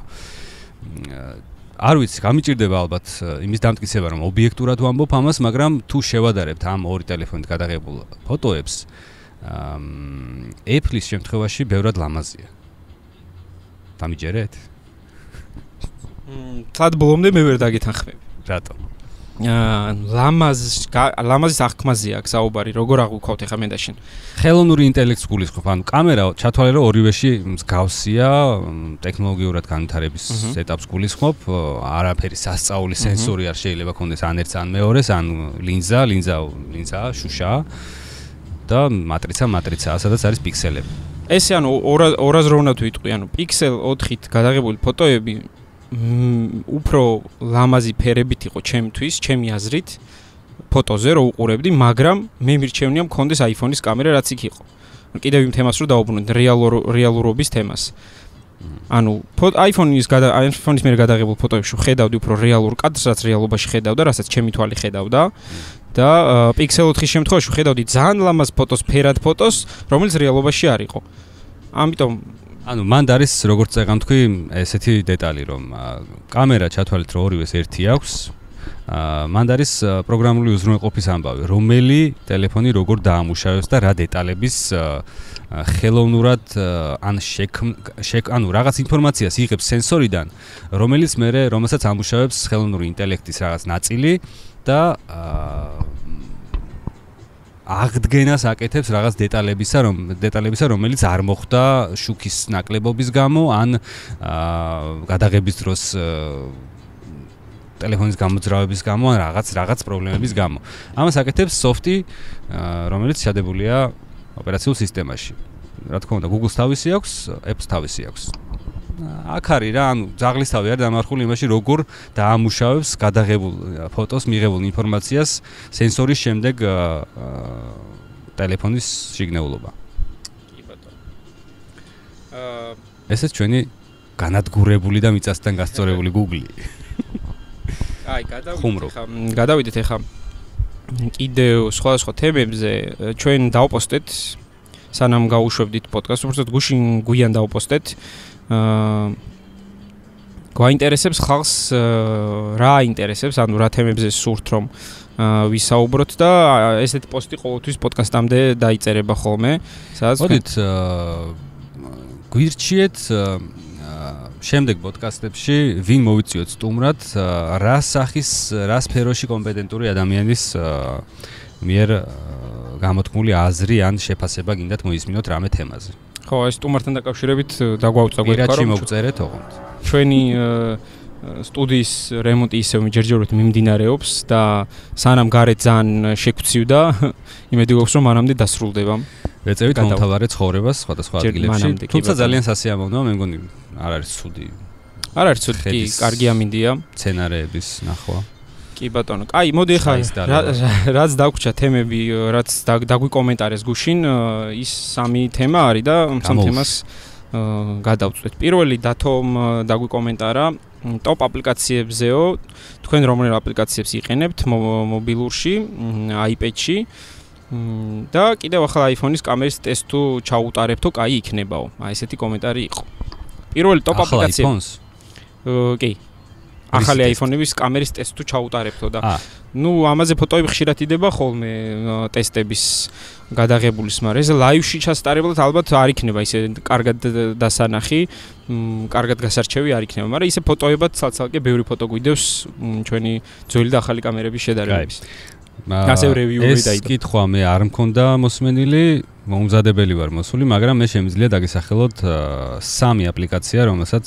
არ ვიცი, გამიჭirdება ალბათ იმის დამტკიცება რომ ობიექტურად ვამბობ ამას, მაგრამ თუ შევადარებთ ამ ორი ტელეფონით გადაღებულ ფოტოებს, Apple-ის შემთხვევაში ბევრად ლამაზია. დამიჯერეთ? თად ბოლომდე მე ვერ დაგეთანხმები. რატო? აა ლამაზ ლამაზის აღქმაზე აქვს საუბარი, როგორ აღვიქავთ ახლა მე და შენ. ხელოვნური ინტელექტს გულისხმობ, ანუ კამერა ჩათვალე რომ ორივეში მსგავსია, ტექნოლოგიურად განვითარების ეტაპს გულისხმობ, არაფერი სასწაული სენსორი არ შეიძლება კონდეს ან ერთს ან მეორეს, ან ლინზა, ლინზა, ლინზა, შუშა და მატრიცა, მატრიცაა, სადაც არის პიქსელები. ესე ანუ 280 ვიტყვი, ანუ პიქსელ 4-ით გადაღებული ფოტოები უფრო ლამაზი ფერებით იყო ჩემთვის, ჩემი აზრით, ფოტოზე რო უყურებდი, მაგრამ მე მირჩევნია მქონდეს iPhone-ის კამერა, რაც იქ იყო. კიდევ იმ თემას რო დაუბრუნდით, რეალურ რეალურობის თემას. ანუ iPhone-ის გადა iPhone-ის მიერ გადაღებულ ფოტოებში ხედავდი უფრო რეალურ კადრს, რაც რეალობაში ხედავდა, რასაც ჩემი თვალი ხედავდა. და Pixel 4-ის შემთხვევაში ხედავდი ძალიან ლამაზ ფოტოს, ფერად ფოტოს, რომელიც რეალობაში არ იყო. ამიტომ ანუ მანდ არის როგორც წეგან თქვი ესეთი დეტალი რომ კამერა ჩათვალეთ რომ ორივეს ერთი აქვს. აა მანდ არის პროგრამული უზრუნველყოფის ამბავი რომელი ტელეფონი როგორ დაამუშავებს და რა დეტალების ხელოვნურად ან შეკ ანუ რაღაც ინფორმაციას იღებს სენსორიდან რომელიც მე რომელსაც ამუშავებს ხელოვნური ინტელექტის რაღაც ნაწილი და აა აღდგენას აკეთებს რაღაც დეტალებისა, რომ დეტალებისა, რომელიც არ მოხდა შუქის ნაკლებობის გამო, ან გადაღების დროს ტელეფონის გამოძრავების გამო, ან რაღაც რაღაც პრობლემების გამო. ამას აკეთებს სოფტი, რომელიც შედებულია ოპერაციულ სისტემაში. რა თქმა უნდა, Google-ს თავისი აქვს, Apple-ს თავისი აქვს. აქ არის რა, ანუ ზაღლისთავი არის დამარხული იმაში, როგორ დაამუშავებს გადაღებულ ფოტოს მიღებულ ინფორმაციას სენსორის შემდეგ ტელეფონის სიგნალობა. კი ბატონო. აა ესეც ჩვენი განადგურებული და მიწასთან გასწორებული Google-ი. აი, გადავიდეთ ხა, გადავიდეთ ახლა კიდევ სხვა სხვა თემებზე ჩვენ დავპოსტეთ სანამ გავუშვებდით პოდკასტს, უბრალოდ გუშინ გვიან დავპოსტეთ. აა გვაინტერესებს ხალხს რა აინტერესებს, ანუ რა თემებზე სურთ რომ ვისაუბროთ და ესეთი პოსტი ყოველთვის პოდკასტამდე დაიწერება ხოლმე. სადაც მოდით გვირჩიეთ შემდეგ პოდკასტებში ვინ მოვიწიოთ სტუმრად, რა სახის, რა სფეროში კომპეტენტური ადამიანის მიერ გამოთქმული აზრი ან შეფასება გინდათ მოისმინოთ რამე თემაზე. ხო, ეს სტუმართან დაკავშირებით დაგვაუწყა გვერდით, რომ მოგწერეთ ოღონდ. ჩვენი სტუდიის რემონტი ისევ ჯერჯერობით მიმდინარეობს და სანამ გარეთ ძალიან შეგვცივდა, (laughs) იმედი გვაქვს რომ მანამდე დასრულდება. ეწევით მომთაბარე ცხოვრებას სხვადასხვა ადგილებში. თუმცა ძალიან სასიამოვნოა, მე მგონი არ არის ცუდი. არ არის ცუდი, კი, კარგი ამინდია. სცენარეების ნახვა. კი ბატონო. აი, მოდი ხა რაც დაგვჭა თემები, რაც დაგვიკომენტარეს გუშინ, ის სამი თემა არის და სამ თემას გადავწყვეტ. პირველი დათომ დაგვიკომენტარა ტოპ აპლიკაციებზეო, თქვენ რომელ აპლიკაციებს იყენებთ მობილურში, iPad-ში და კიდევ ახლა iPhone-ის კამერის ტესტ თუ ჩაუტარებთო, კაი იქნებაო. აი ესეთი კომენტარი იყო. პირველი ტოპ აპლიკაციები. კი, ახალი iPhone-ების კამერის ტესტ თუ ჩაუტარებთო და ნუ ამაზე ფოტოები ხშირად იდება ხოლმე ტესტების გადაღებულის, მაგრამ ეს ლაივში ჩასტარებლად ალბათ არ იქნება ისე კარგად დასანახი, კარგად გასარჩევი არ იქნება, მაგრამ ისე ფოტოებად ცალ-ცალკე ბევრი ფოტო გვიდევს ჩვენი ძველი და ახალი კამერების შედარებით. ასე რევიუები დაიწყო. ეს კითხვა მე არ მქონდა მოსმენილი, მომზადებელი ვარ მოსული, მაგრამ მე შემიძლია დაგესახელოთ სამი აპლიკაცია, რომელსაც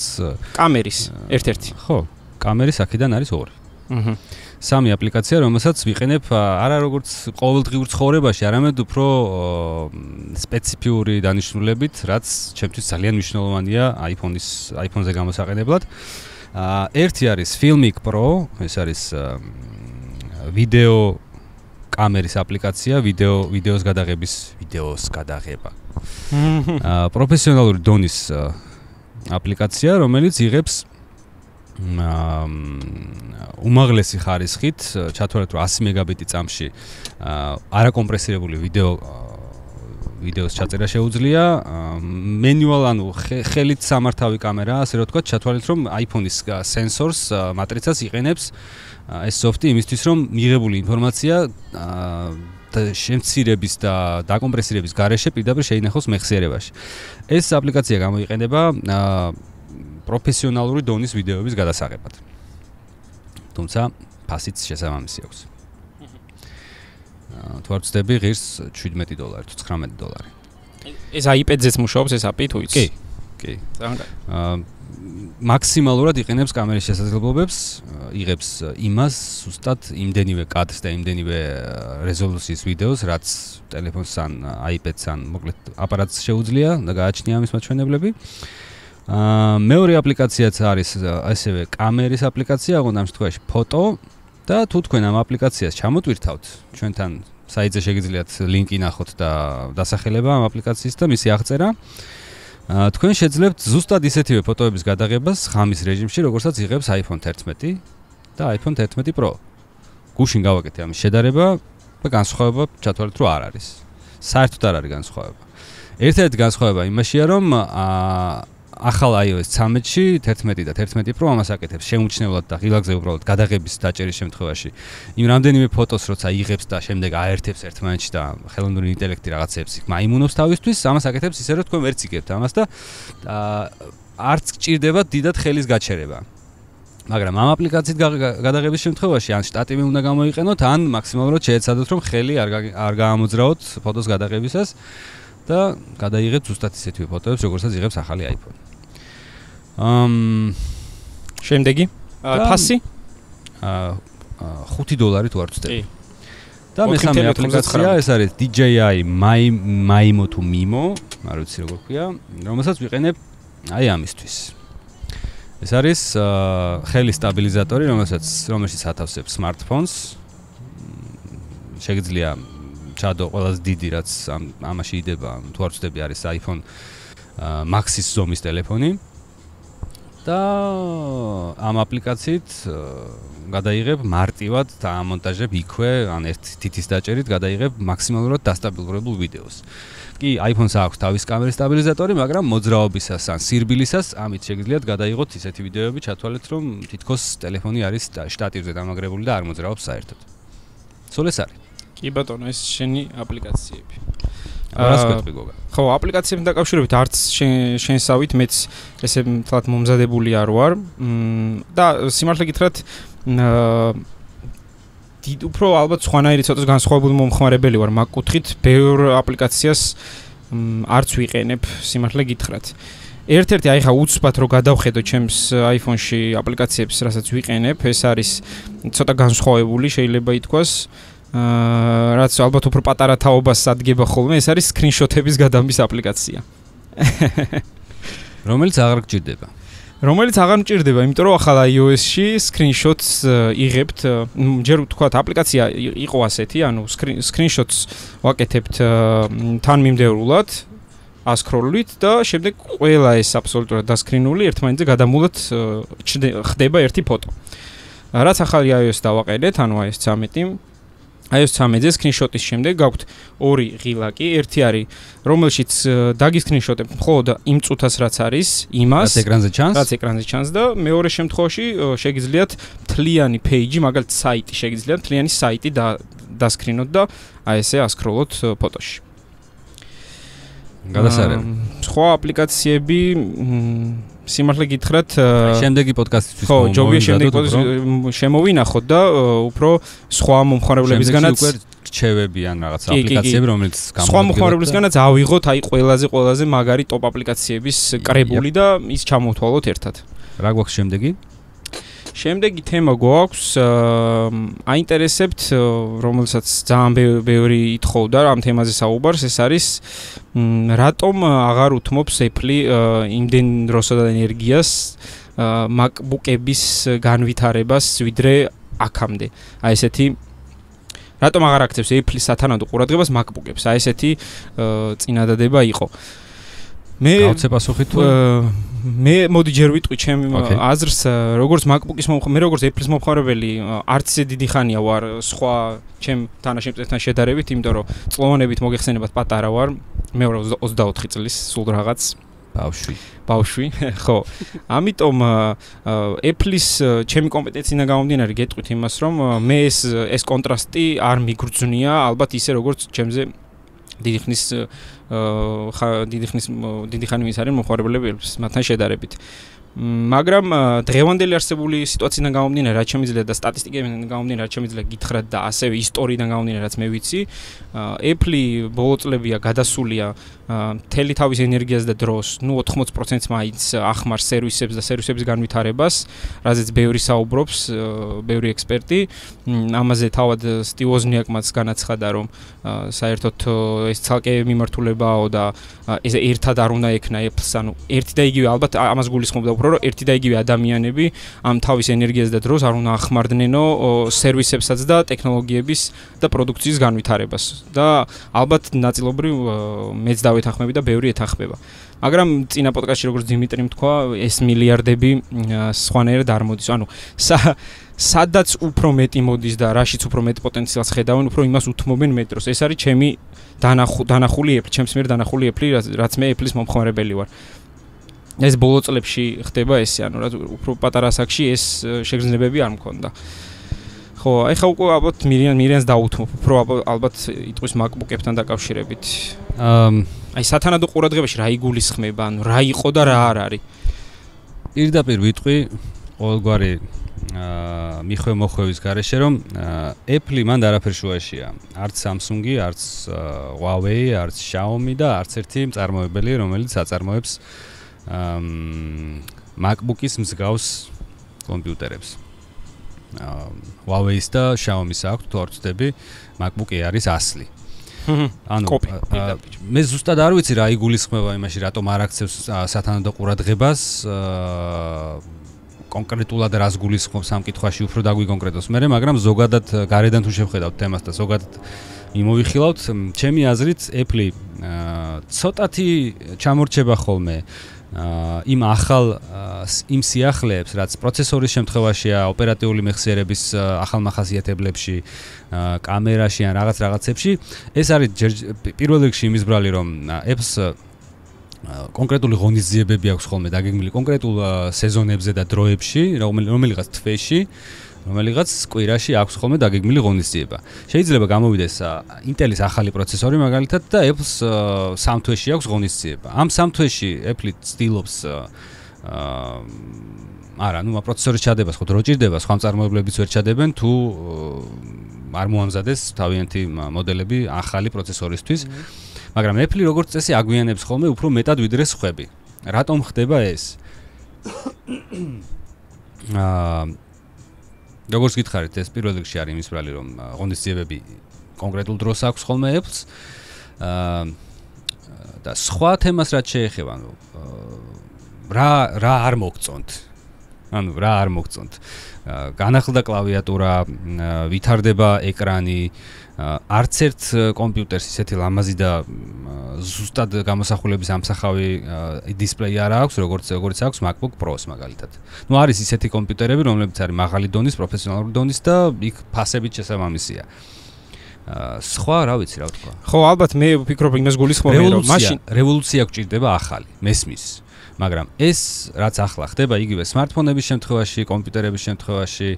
კამერის ერთ-ერთი. ხო, კამერის აქედან არის ორი. აჰა. სამი აპლიკაცია, რომელსაც ვიყენებ არა როგორც ყოველდღიურ ცხოვრებაში, არამედ უფრო სპეციფიური დანიშნულებით, რაც ჩემთვის ძალიან მნიშვნელოვანია iPhone-ის iPhone-ზე გამოსაყენებლად. აა ერთი არის Filmic Pro, ეს არის ვიდეო კამერის აპლიკაცია, ვიდეო ვიდეოს გადაღების ვიდეოს გადაღება. აა პროფესიონალური დონის აპლიკაცია, რომელიც იღებს უმაღლესი ხარისხით ჩათვალეთ რომ 100 მეგაბიტი წამში არაკომპრესირებული ვიდეო ვიდეოს ჩაწერა შეუძლია. მენუალ ანუ ხელით სამართავი კამერა ასე რომ თქვა ჩათვალეთ რომ iPhone-ის სენსორს მატრიცას იყენებს ეს სოფტი იმისთვის რომ მიღებული ინფორმაცია და შემცირების და დაკომპრესირების გარეშე პირდაპირ შეინახოს მეხსიერებაში. ეს აპლიკაცია გამოიყენება პროფესიონალური დონის ვიდეოების გადასაღებად. თუმცა ფასიც შესაბამისი აქვს. აა თუ არ ვწდები ღირს 17 დოლარი თუ 19 დოლარი. ეს iPad-ზეც მუშაობს ეს API თუ იცი? კი. კი. აა მაქსიმალურად იყენებს კამერის შესაძლებლობებს, იღებს იმას ზუსტად იმდენივე კადრს და იმდენივე რეზოლუციის ვიდეოს, რაც ტელეფონს ან iPad-ს ან მოკლედ აპარატს შეუძლია და გააჩნია ამის მაჩვენებლები. აა მეორე აპლიკაციაც არის ასევე კამერის აპლიკაცია, აღონ ამ შემთხვევაში ფოტო და თუ თქვენ ამ აპლიკაციას ჩამოტვირთავთ, ჩვენთან საიტზე შეგიძლიათ ლინკი ნახოთ და დასახელება ამ აპლიკაციის და მისი აღწერა. თქვენ შეძლებთ ზუსტად ისეთივე ფოტოების გადაღებას ხამის რეჟიმში, როგორცაც იღებს iPhone 11 და iPhone 11 Pro. გუშინ გავაკეთე ამის შედარება და განსხვავება ჩათვალეთ, რომ არ არის. საერთოდ არ არის განსხვავება. ერთ-ერთი განსხვავება იმაშია, რომ აა ახალ iOS 13-ში 11 და 11 Pro ამას აკეთებს შეუმჩნევლად და ღილაკზე უბრალოდ გადაღების დაჭერის შემთხვევაში. იმ რამდენიმე ფოტოს როცა იღებს და შემდეგ აერთებს ერთმანეთში და ხელოვნური ინტელექტი რაღაცებს მაიმუნობს თავისთვის, ამას აკეთებს ისე რომ თქვენ ვერც იგებთ ამას და არც გჭირდება დიდად ხელის გაჩერება. მაგრამ ამ აპლიკაციით გადაღების შემთხვევაში ან შტატივი უნდა გამოიყენოთ, ან მაქსიმალურად შეეცადოთ რომ ხელი არ არ გაამოძრაოთ ფოტოს გადაღებისას. და გადაიღებ ზუსტად ისეთივე ფოტოებს, როგორცაც იღებს ახალი iPhone. ამ შემდეგი ფასი აა 5 დოლარი თუ არ ვწდები. და მესამე აპლიკაცია ეს არის DJI Maimo to Mimo, არ ვიცი როგორ ქვია, რომელსაც ვიყენებ აი ამისთვის. ეს არის ხელი სტაბილიზატორი, რომელსაც რომელშიც ათავსებს smartphones. შეიძლება ჩადო ყველაზე დიდი რაც ამაში იდება, თუ არ ვწდები არის iPhone Max-ის ზომის ტელეფონი. და ამ აპლიკაციით გადაიღებ მარტივად და ამონტაჟებ იქვე, ან ერთ თითის დაჭერით გადაიღებ მაქსიმალურად დასტაბილურებულ ვიდეოს. კი, iPhone-ს აქვს თავის კამერის სტაბილიზატორი, მაგრამ მოძრაობისას ან სირბილისას ამით შეგიძლიათ გადაიღოთ ისეთი ვიდეოები, ჩათვალეთ, რომ თითქოს ტელეფონი არის შტატივზე დამაგრებული და არ მოძრაობს საერთოდ. სულ ეს არის. კი ბატონო, ეს შენი აპლიკაციები. რას გვეთქვი გოგა? ხო, აპლიკაციებთან დაკავშირებით არც შენსავით მეც ესე თლათ მომზადებული არ ვარ. და სიმართლე გითხრათ დიდ უფრო ალბათ სხვანაირი ცოტა განსხვავებული მომხმარებელი ვარ მაგ კუთხით, ბევრ აპლიკაციას არც ვიყენებ, სიმართლე გითხრათ. ერთ-ერთი აი ხა უცბად რო გადავხედო ჩემს iPhone-ში აპლიკაციებს, რასაც ვიყენებ, ეს არის ცოტა განსხვავებული, შეიძლება ითქვას. აა რაც ალბათ უფრო პატარა თაობას სადგება ხოლმე, ეს არის სკრინშოტების გადამის აპლიკაცია. (laughs) რომელიც აღარ გჭირდება. რომელიც აღარ მჭირდება, იმიტომ რომ ახალ iOS-ში სკრინშოტს იღებთ, ჯერ ვთქვათ, აპლიკაცია იყო ასეთი, ანუ სკრინშოტს ვაკეთებთ თან მიმდევრულად ასკროლით და შემდეგ ყველა ეს აბსოლუტურად დასკრინული ერთმანეთზე გადამულად ხდება ერთი ფოტო. რაც ახალი iOS დავაყენეთ, ანუ iOS 13 აი ეს 13-ზე სკრინშოტის შემდეგ გაქვთ ორი ღილაკი, ერთი არის რომელშიც დაგი სკრინშოტებ მხოლოდ იმ წუთას რაც არის, იმას რაც ეკრანზე ჩანს, რაც ეკრანზე ჩანს და მეორე შემთხვევაში შეგიძლიათ თლიანი პეიჯი, მაგალითად საიტი შეგიძლიათ თლიანი საიტი და დასკრინოთ და აი ესე ასკროლოთ ფოტოში. გადასარევ. სხვა აპლიკაციები სიმართლე გითხრათ შემდეგი პოდკასტისთვის ხო ჯობია შემდეგი პოდკასტი შემოვინახოთ და უფრო სხვა მომხმარებლებისგანაც რჩევები ან რაღაც აპლიკაციები რომელიც გამოდგება სხვა მომხმარებლებისგანაც ავიღოთ აი ყველაზე ყველაზე მაგარი ტოპ აპლიკაციების კრებული და ის ჩამოვთვალოთ ერთად. რა გვაქვს შემდეგი შემდეგი თემა გვაქვს აინტერესებთ რომელსაც ძალიან ბევრი ითხოვდა ამ თემაზე საუბარს ეს არის რატომ აღარ უთმობს Apple იმდენ დროსა და ენერგიას MacBook-ების განვითარებას ვიდრე აქამდე? აი ესეთი რატომ აღარ აქცევს Apple სათანადო ყურადღებას MacBook-ებს? აი ესეთი წინადადება იყო. მე გავცე პასუხი თუ მე მოდი ჯერ ვიტყვი ჩემ აზრს როგორც MacBook-ის მომხმარებელი მე როგორც Apple-ის მომხმარებელი არც ისე დიდი ხანია ვარ სხვა ჩემ თანაშემწესთან შედარებით იმიტომ რომ წლოვანებით მოგეხსენებათ პატარა ვარ. მე ვარ 24 წლის სულ რაღაც. ბავშვი. ბავშვი (laughs) ხო. ამიტომ Apple-ის ჩემი კომპეტენციიდან გამომდინარე გეტყვით იმას რომ მე ეს ეს კონტრასტი არ მიგრძნია ალბათ ისე როგორც ჩემზე დიდი ხნის დიდი ხნის დიდი ხანი ის არის მოხარებელები მათთან შედარებით. მაგრამ დღევანდელი არსებული სიტუაციიდან გამომდინარე, რაც შემიძლია და სტატისტიკებიდან გამომდინარე, რაც შემიძლია გითხრათ და ასევე ისტორიიდან გამომდინარე, რაც მე ვიცი, Apple ბოლო წლებია გადასულია მთელი თავის ენერგიას და დროს, ნუ 80%-ს მაინც ახმარ სერვისებს და სერვისების განვითარებას, რაზეც ბევრი საუბრობს, ბევრი ექსპერტი. ამაზე თავად სტივ ოზნიაკმაც განაცხადა, რომ საერთოდ ეს ცალკე მიმართულებაო და ეს ერთად არ უნდა ექნა Apple-ს, ანუ ერთი და იგივე ალბათ ამას გულისხმობდა უფრო რომ ერთი და იგივე ადამიანები ამ თავის ენერგიას და დროს არ უნდა ახმარდნენო სერვისებსაც და ტექნოლოგიების და პროდუქციის განვითარებას და ალბათ ნაწილობრივ მეც დავეთახმები და ბევრი ეთახმება. მაგრამ წინა პოდკასტში როგორც დიმიტრიმ თქვა, ეს მილიარდები სხვანაირად არ მოდის. ანუ სადაც უფრო მეტი მოდის და რაშიც უფრო მეტ პოტენციალს ხედავენ, უფრო იმას უთმობენ მეტროს. ეს არის ჩემი დანახუ დანახული ეფლი, ჩემს მიერ დანახული ეფლი, რაც მე ეფლის მომხმარებელი ვარ. ეს ბოლო წლებში ხდება ესე, ანუ რა უფრო პატარა ასაკში ეს შეგრძნებები არ მქონდა. ხო, ეხა უკვე ალბათ მირიან მირიანს დაუთმობ, უფრო ალბათ იტყვის MacBook-ებთან დაკავშირებით. აი სათანადო ყურადღებაში რა იგულისხმება, ანუ რა იყო და რა არ არის. პირდაპირ ვიტყვი ყოველგვარი მიხვე მოხვევის garaშე რომ Apple-ი მანდ არაფერ შუაშია. არც Samsung-ი, არც Huawei, არც Xiaomi და არც ერთი მწარმოებელი, რომელიც აწარმოებს აა MacBook-ის მსგავს კომპიუტერებს. აა Huawei-ის და თუ არ ვწდები, MacBook-ი არის ასლი. ანუ მე ზუსტად არ ვიცი რა იგულისხმება იმაში, რატომ არ აქცევს სათანადო ყურადღებას აა კონკრეტულად რას გულისხმობს ამ კითხვაში უფრო დაგვიკონკრეტოს მე, მაგრამ ზოგადად გარედან თუ შევხედავთ თემას და ზოგადად იმოვიხილავთ, ჩემი აზრით Apple ცოტათი ჩამორჩება ხოლმე იმ ახალ იმ სიახლეებს, რაც პროცესორის შემთხვევაშია, ოპერატიული მეხსიერების ახალმახასიათებლებში, კამერაში ან რაღაც რაღაცებში, ეს არის პირველ რიგში იმის ბრალი, რომ Apple-ს კონკრეტული ღონისძიებები აქვს ხოლმე დაგეგმილი კონკრეტულ სეზონებზე და დროებში, რომელიღაც თვეში, რომელიღაც კვირაში აქვს ხოლმე დაგეგმილი ღონისძიება. შეიძლება გამოვიდეს Intel-ის ახალი პროცესორი მაგალითად და Apple-ს სამ თვეში აქვს ღონისძიება. ამ სამ თვეში Apple ცდილობს აა არა, ნუ პროცესორის ჩადებას ხო დრო ჭირდება, სხვა მწარმოებლებიც ვერ ჩადებენ თუ არ მოამზადეს თავიანთი მოდელები ახალი პროცესორისთვის. მაგრამ Apple როგორც წესი აგვიანებს ხოლმე უფრო მეტად ვიდრე სხვები. რატომ ხდება ეს? (coughs) აა როგორც გითხარით, ეს პირველ რიგში არის იმის ბრალი, რომ ღონისძიებები კონკრეტულ დროს აქვს ხოლმე Apple-ს. აა და სხვა თემას რაც შეეხება, ანუ რა რა არ მოგწონთ? ანუ რა არ მოგწონთ? განახლდა კლავიატურა, ვითარდება ეკრანი, არც ერთ კომპიუტერს ისეთი ლამაზი და ზუსტად გამოსახულების ამსახავი დისპლეი არ აქვს, როგორც როგორც აქვს MacBook Pro-ს მაგალითად. ნუ არის ისეთი კომპიუტერები, რომლებიც არის მაღალი დონის, პროფესიონალური დონის და იქ ფასებით შესაბამისია. აა სხვა რა ვიცი რა ვთქვა. ხო, ალბათ მე ვფიქრობ იმას გულისხმობ, რომ მაშინ რევოლუცია გჭირდება ახალი, მესმის. მაგრამ ეს რაც ახლა ხდება იგივე smartphone-ების შემთხვევაში, კომპიუტერების შემთხვევაში,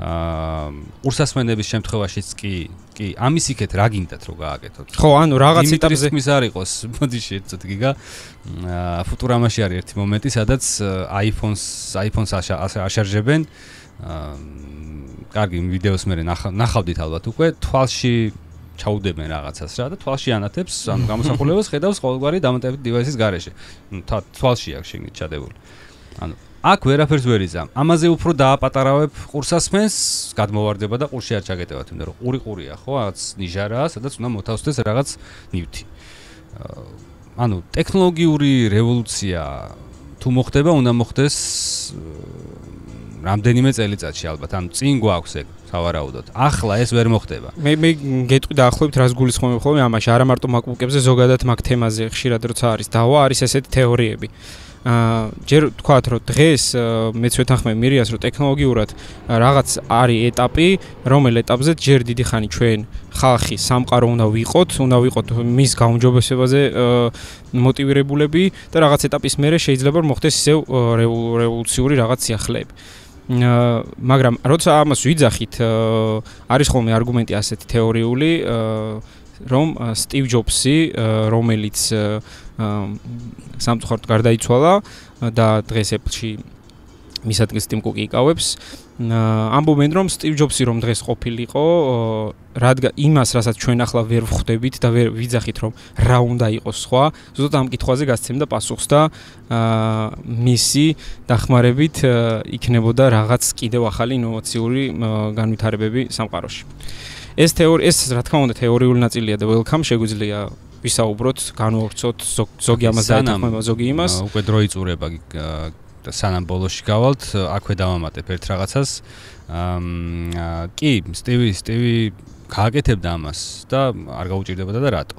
აა ყურსასმენების შემთხვევაშიც კი, კი, ამის იქეთ რა გინდათ რომ გააკეთოთ? ხო, ანუ რაღაც ეტაპზე მის არ იყოს, მოდი შეეცოთ გიგა. აა ფუტურამაში არის ერთი მომენტი, სადაც iPhone-ს, iPhone-ს აშარჟებენ. აა კარგი ვიდეოს მე ნახავდით ალბათ უკვე თვალში ჩაუდებენ რაღაცას რა და თვალში ანათებს ანუ გამოსახულებას ხედავს ყოველგვარი დამატებით დივაისის garaშე. ნუ თვალში აქვს შეგნით ჩადებული. ანუ აქ ვერაფერს ვერ იზამ. ამაზე უფრო დააპატარავებ ყურსასმენს, გადმოვარდება და ყურში არ ჩაგეტევათ, იმიტომ რომ ყური ყურია, ხო, რაღაც ნიჟარაა, სადაც უნდა მოთავსდეს რაღაც ნივთი. ანუ ტექნოლოგიური რევოლუცია თუ მოხდება, უნდა მოხდეს რამდენიმე წელიწადში ალბათ. ანუ წინ გვაქვს ეგ სავარაუდოდ. ახლა ეს ვერ მოხდება. მე მე გეტყვი დაახლოებით რას გულისხმობ ხოლმე ამაში, არა მარტო MacBook-ებზე, ზოგადად მაგ თემაზე ხშირად როცა არის დავა, არის ესეთი თეორიები. აა ჯერ თქვათ რომ დღეს მეც ვეთანხმე მირიას რომ ტექნოლოგიურად რაღაც არის ეტაპი, რომელ ეტაპზე ჯერ დიდი ხანი ჩვენ ხალხი სამყარო უნდა ვიყოთ, უნდა ვიყოთ მის გაუმჯობესებაზე მოტივირებულები და რაღაც ეტაპის მერე შეიძლება მოხდეს ისევ რევოლუციური რაღაც სიახლეები. მაგრამ როცა ამას ვიძახით არის ხოლმე არგუმენტი ასეთი თეორიული რომ სტივ ჯობსი რომელიც სამწუხაროდ გარდაიცვალა და დღეს Apple-ში მის ადგილს ტიმ კუკი იკავებს ამბობენ რომ სტივ ჯობსი რომ დღეს ყოფილიყო რადგან იმას რასაც ჩვენ ახლა ვერ ვხვდებით და ვერ ვიძახით რომ რა უნდა იყოს სხვა ზუსტად ამ კითხვაზე გასცემდა პასუხს და მისი დახმარებით იქნებოდა რაღაც კიდევ ახალი ინოვაციური განვითარებები სამყაროში. ეს თეორი ეს რა თქმა უნდა თეორიული ნაწილია და welcome შეგვიძლია ვისაუბროთ განვავრცოთ ზოგი ამას და ზოგი იმას. უკვე დროი წურება და სანამ ბოლოში გავალთ, აქვე დავამატებ ერთ რაღაცას. აა კი, სტივი, სტივი გააკეთებდა ამას და არ გაუჭირდებოდა და რატო?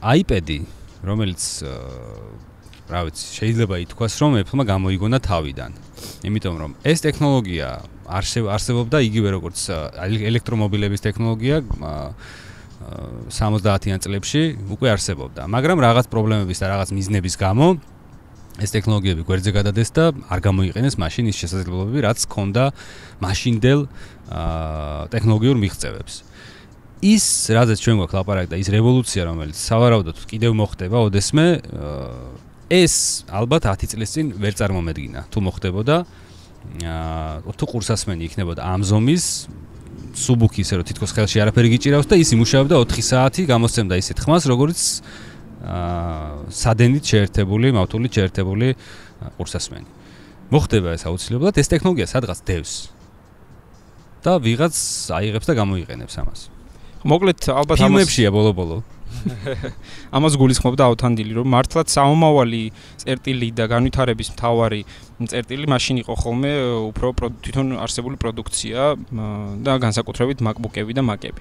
iPad-ი, რომელიც რა ვიცი, შეიძლება ითქვას, რომ Apple-მა გამოიგონა თავიდან. იმიტომ რომ ეს ტექნოლოგია არ არსებობდა იგივე როგორც ელექტრომობილების ტექნოლოგია 70-იან წლებში უკვე არსებობდა, მაგრამ რაღაც პრობლემების და რაღაც მიზნების გამო ეს ტექნოლოგიები გვერდზე გადადეს და არ გამოიყენეს მაშინ ის შესაძლებლობები, რაც ჰქონდა მაშინდელ აა ტექნოლოგიურ მიღწევებს. ის, რადგან ჩვენ გვაქვს ლაპარაკი და ის რევოლუცია, რომელიც სავარაუდოდ კიდევ მოხდება, ოდესმე ეს ალბათ 10 წლის წინ ვერ წარმომედგინა. თუ მოხდებოდა აა თუ ყურსასმენი იქნებოდა ამ ზომის სუბუქი ისე რომ თითქოს ხელში არაფერი გიჭირავს და ის იმუშავებდა 4 საათი, გამოსცემდა ისეთ ხმას, როგორც სადენით შეერთებული, მავთულით შეერთებული ყურსასმენი. მოხდება ეს აუცილებლად, ეს ტექნოლოგია სადღაც დევს. და ვიღაც აიღებს და გამოიყენებს ამას. მოკლედ ალბათ ამას ფილმებშია ბოლო-ბოლო. (laughs) ამას გულისხმობდა ავთანდილი, რომ მართლაც საომავალი წერტილი და განვითარების მთავარი წერტილი მაშინ იყო ხოლმე უფრო თვითონ არსებული პროდუქცია და განსაკუთრებით MacBook-ები და Mac-ები.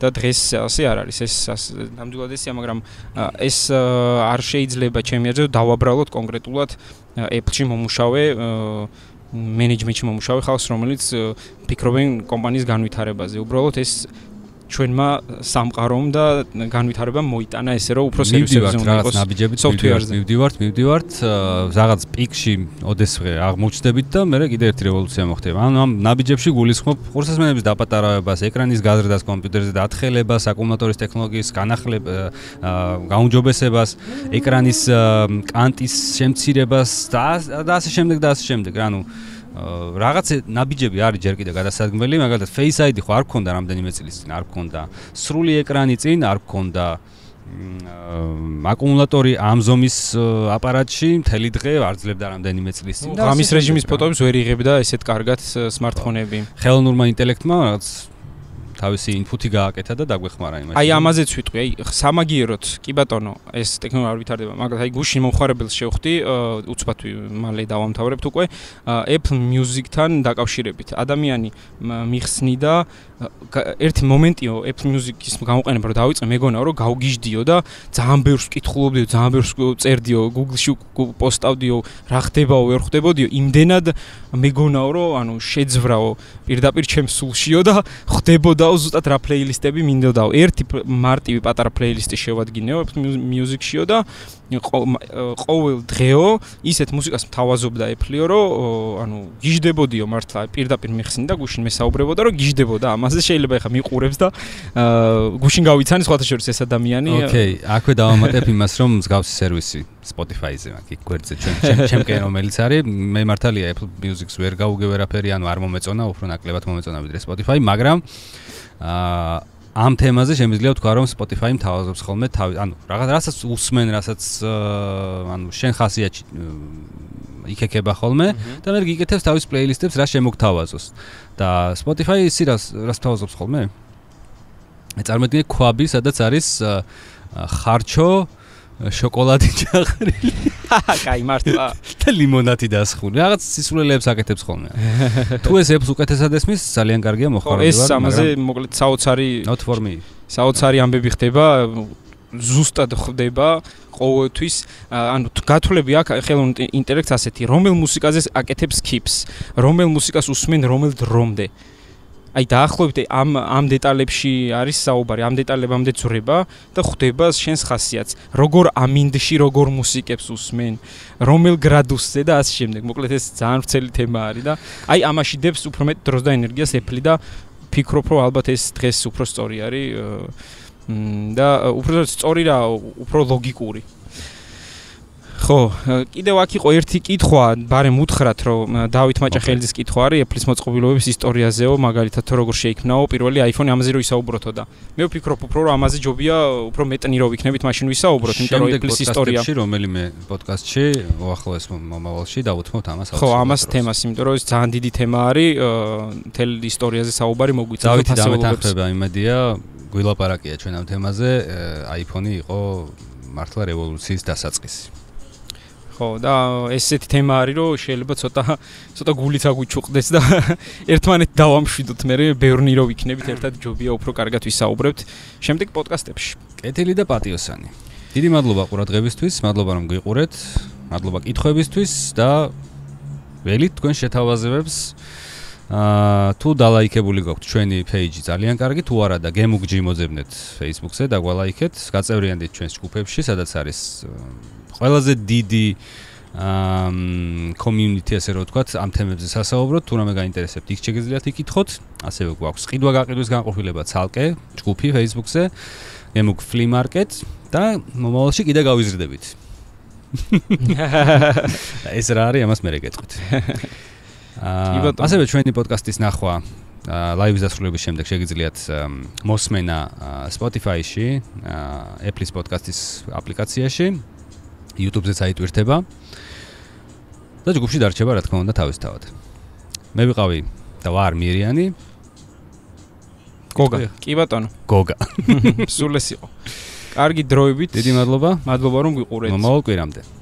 და დღეს ასე არ არის. ეს ნამდვილად ესია მაგრამ ეს არ შეიძლება ჩემი აზრით დავაბრალოთ კონკრეტულად Apple-ში მომუშავე მენეჯმენტში მომუშავე ხალხს რომელიც ფიქრობენ კომპანიის განვითარებაზე. უბრალოდ ეს ჩვენმა სამყარომ და განვითარებამ მოიტანა ესე რომ უფრო სერიოზულად უნდა იყოს ნაბიჯები სოფტვერზე მივდივართ მივდივართ რაღაც პიკში ოდესღე აღმოჩნდებით და მე კიდე ერთი რევოლუცია მოხდება ანუ ამ ნაბიჯებში გულისხმობ ყურსასმენების დაპატარავებას ეკრანის გაზრდას კომპიუტერზე დათხელებას აკუმულატორის ტექნოლოგიის განახლებას გაუმჯობესებას ეკრანის კანტის შემცირებას და ასე შემდეგ და ასე შემდეგ. ანუ რაღაც ნაბიჯები არის ჯერ კიდე გადასადგმელი, მაგალითად Face ID ხო არ გქონდა რამდენიმე წლის წინ, არ გქონდა. სრული ეკრანი წინ არ გქონდა. აკუმულატორი ამ ზომის აპარატში მთელი დღე არძლევდა რამდენიმე წლის წინ. ამის რეჟიმის ფოტოებს ვერ იღებდა ესეთ კარგად smartphone-ები. ხელოვნურმა ინტელექტმა რაღაც თავისი ინფუტი გააკეთა და დაგვეხმარა იმაში. აი ამაზეც ვიტყვი, აი სამაგიეროთ, კი ბატონო, ეს ტექნოლოგია არ ვითარდება, მაგრამ აი გუშინ მომხარებელს შევხვდი, უცბად მალე დავამთავრებთ უკვე, Apple Music-თან დაკავშირებით. ადამიანი მიხსნიდა ერთი მომენტიო Apple Music-ის გამოყენება რომ დავიწყე, მეგონა რომ გავგიჟდიო და ძალიან ბევრს ვკითხულობდიო, ძალიან ბევრს წერდიო, Google-ში პოსტავდიო, რა ხდებაო, ვერ ხდებოდიო, იმდენად მეგონაო რომ ანუ შეძვრაო პირდაპირ ჩემს სულშიო და ხდებოდაო ზუსტად რა პლეილისტები მინდოდაო. ერთი მარტივი პატარა პლეილისტი შევადგინეო Music-შიო და ყოველ დღეო ისეთ მუსიკას მთავაზობდა Apple-იო რომ ანუ გიჟდებოდიო მართლა პირდაპირ მიხსნი და გუშინ მესაუბრებოდა რომ გიჟდებოდა ამაზე შეიძლება ეხა მიყურებს და გუშინ გავიცანი სხვათა შორის ეს ადამიანი ოკეი აქვე დავამატებ იმას რომ მსგავსი სერვისი Spotify-ზე მაქვს. გვერდზე ჩემ (laughs) ჩემკენ რომელიც არის მე მართალია Apple Music-ს ვერ გავუგე ვერაფერი ანუ არ მომეწონა უფრო ნაკლებად მომეწონა ვიდრე Spotify მაგრამ აა ამ თემაზე შემიძლია ვთქვა რომ Spotify-მ თავაზობს ხოლმე თავი ანუ რაღაც რასაც უსმენ რასაც ანუ შენ ხასიათში იქეკება ხოლმე და მე გიკეთებს თავის პლეილისტებს რა შემოგთავაზოს. და Spotify ისი რას რას თავაზობს ხოლმე? წარმოიდგინე ქვაბი სადაც არის ხარჩო შოკოლადი ჩახრილი. კაი, მართლა. და ლიმონადი დასხული. რაღაც სისულელეებს აკეთებს ხოლმე. თუ ეს ეფს უკეთესად ესმის, ძალიან კარგია მოხარული ვარ. ეს ამაზე მოკლედ საოცარი ნოტფორმი. საოცარი ამბები ხდება. ზუსტად ხდება ყოველთვის ანუ გათვლები აქვს ხელოვნურ ინტელექტს ასეთი რომელ მუსიკაზე აკეთებს skip-ს რომელ მუსიკას უსმენ რომელ დრომდე აი დაახლოებით ამ ამ დეტალებში არის საუბარი, ამ დეტალებამდე ძრება და ხვდება შენს ხასიათს. როგორ ამინდში როგორ მუსიკებს უსმენ, რომელ გრადუსზე და ასე შემდეგ. მოკლედ ეს ძალიან ვრცელი თემა არის და აი ამაში დებს უფრო მეტ დროს და ენერგიას ეფლი და ფიქრობ რომ ალბათ ეს დღეს უფრო სწორი არის და უფრო სწორი რა, უფრო ლოგიკური. ხო, კიდევ აქ იყო ერთი კითხვა, ბარემ უთხრათ, რომ დავით მაჭახელიძის კითხვა არის Apple-ის მოწყობილობების ისტორიაზეო, მაგალითად თუ როგორ შეიქმნაო პირველი iPhone ამაზე რო ისაუბროთო და მე ვფიქრობ უფრო რომ ამაზე ჯობია უფრო მეტნი რო ვიქნებით მაშინ ვისაუბროთ, იმიტომ რომ Apple-ის ისტორია. შემდეგში რომელიმე პოდკასტში, უახლოეს მომავალში დავუთმოთ ამას. ხო, ამას თემას, იმიტომ რომ ეს ძალიან დიდი თემა არის, თელ ისტორიაზე საუბარი მოგვიწევს დავითი დამეთანხმება იმედია, გვილაპარაკია ჩვენ ამ თემაზე, iPhone-ი იყო მართლა რევოლუციის დასაწყისი. ხო და ესეთი თემა არის რომ შეიძლება ცოტა ცოტა გულიც აგვიჩუყდეს და (laughs) ერთმანეთ დავამშვიდოთ. მე ბევრნი რო ვიქნებით ერთად ჯობია უფრო კარგად ვისაუბრებთ შემდეგ პოდკასტებში. კეთილი და პატიოსანი. დიდი მადლობა ყურადღებისთვის მადლობა რომ გიყურეთ მადლობა კითხვებისთვის და ველით თქვენ შეთავაზებებს. აა თუ დალაიქებული გაქვთ ჩვენი პეიჯი ძალიან კარგი თუ არა და გემუგჯი მოძებნეთ Facebook-ზე და გვალაიქეთ გაწევრიანდით ჩვენს ჯგუფებში სადაც არის ყველაზე დიდი აა community ასე რომ ვთქვათ ამ თემებზე სასაუბროთ თუ რამე გაინტერესებთ იქ შეგიძლიათ იკითხოთ. ასევე გვაქვს ყიდვა გაყიდვის განყოფილება ცალკე ჯგუფი Facebook-ზე გემუგ flea market და მომავალში კიდე გავიზრდებით. (laughs) ეს რა არის ამას მე რეკეთყვით აა ასევე ჩვენი პოდკასტის ნახვა ლაივის დასრულების შემდეგ შეგიძლიათ მოსმენა Spotify-ში, Apple-ის პოდკასტის აპლიკაციაში, YouTube-ზეც აიტვირთება. და ჯგუფში დარჩება რა თქმა უნდა თავისთავად. მე ვიყავი და ვარ მირიანი. გოგა. კი ბატონო. გოგა. (laughs) სულ ეს იყო. კარგი დროებით. დიდი მადლობა. მადლობა რომ გიყურეთ. მომავალ კვირამდე.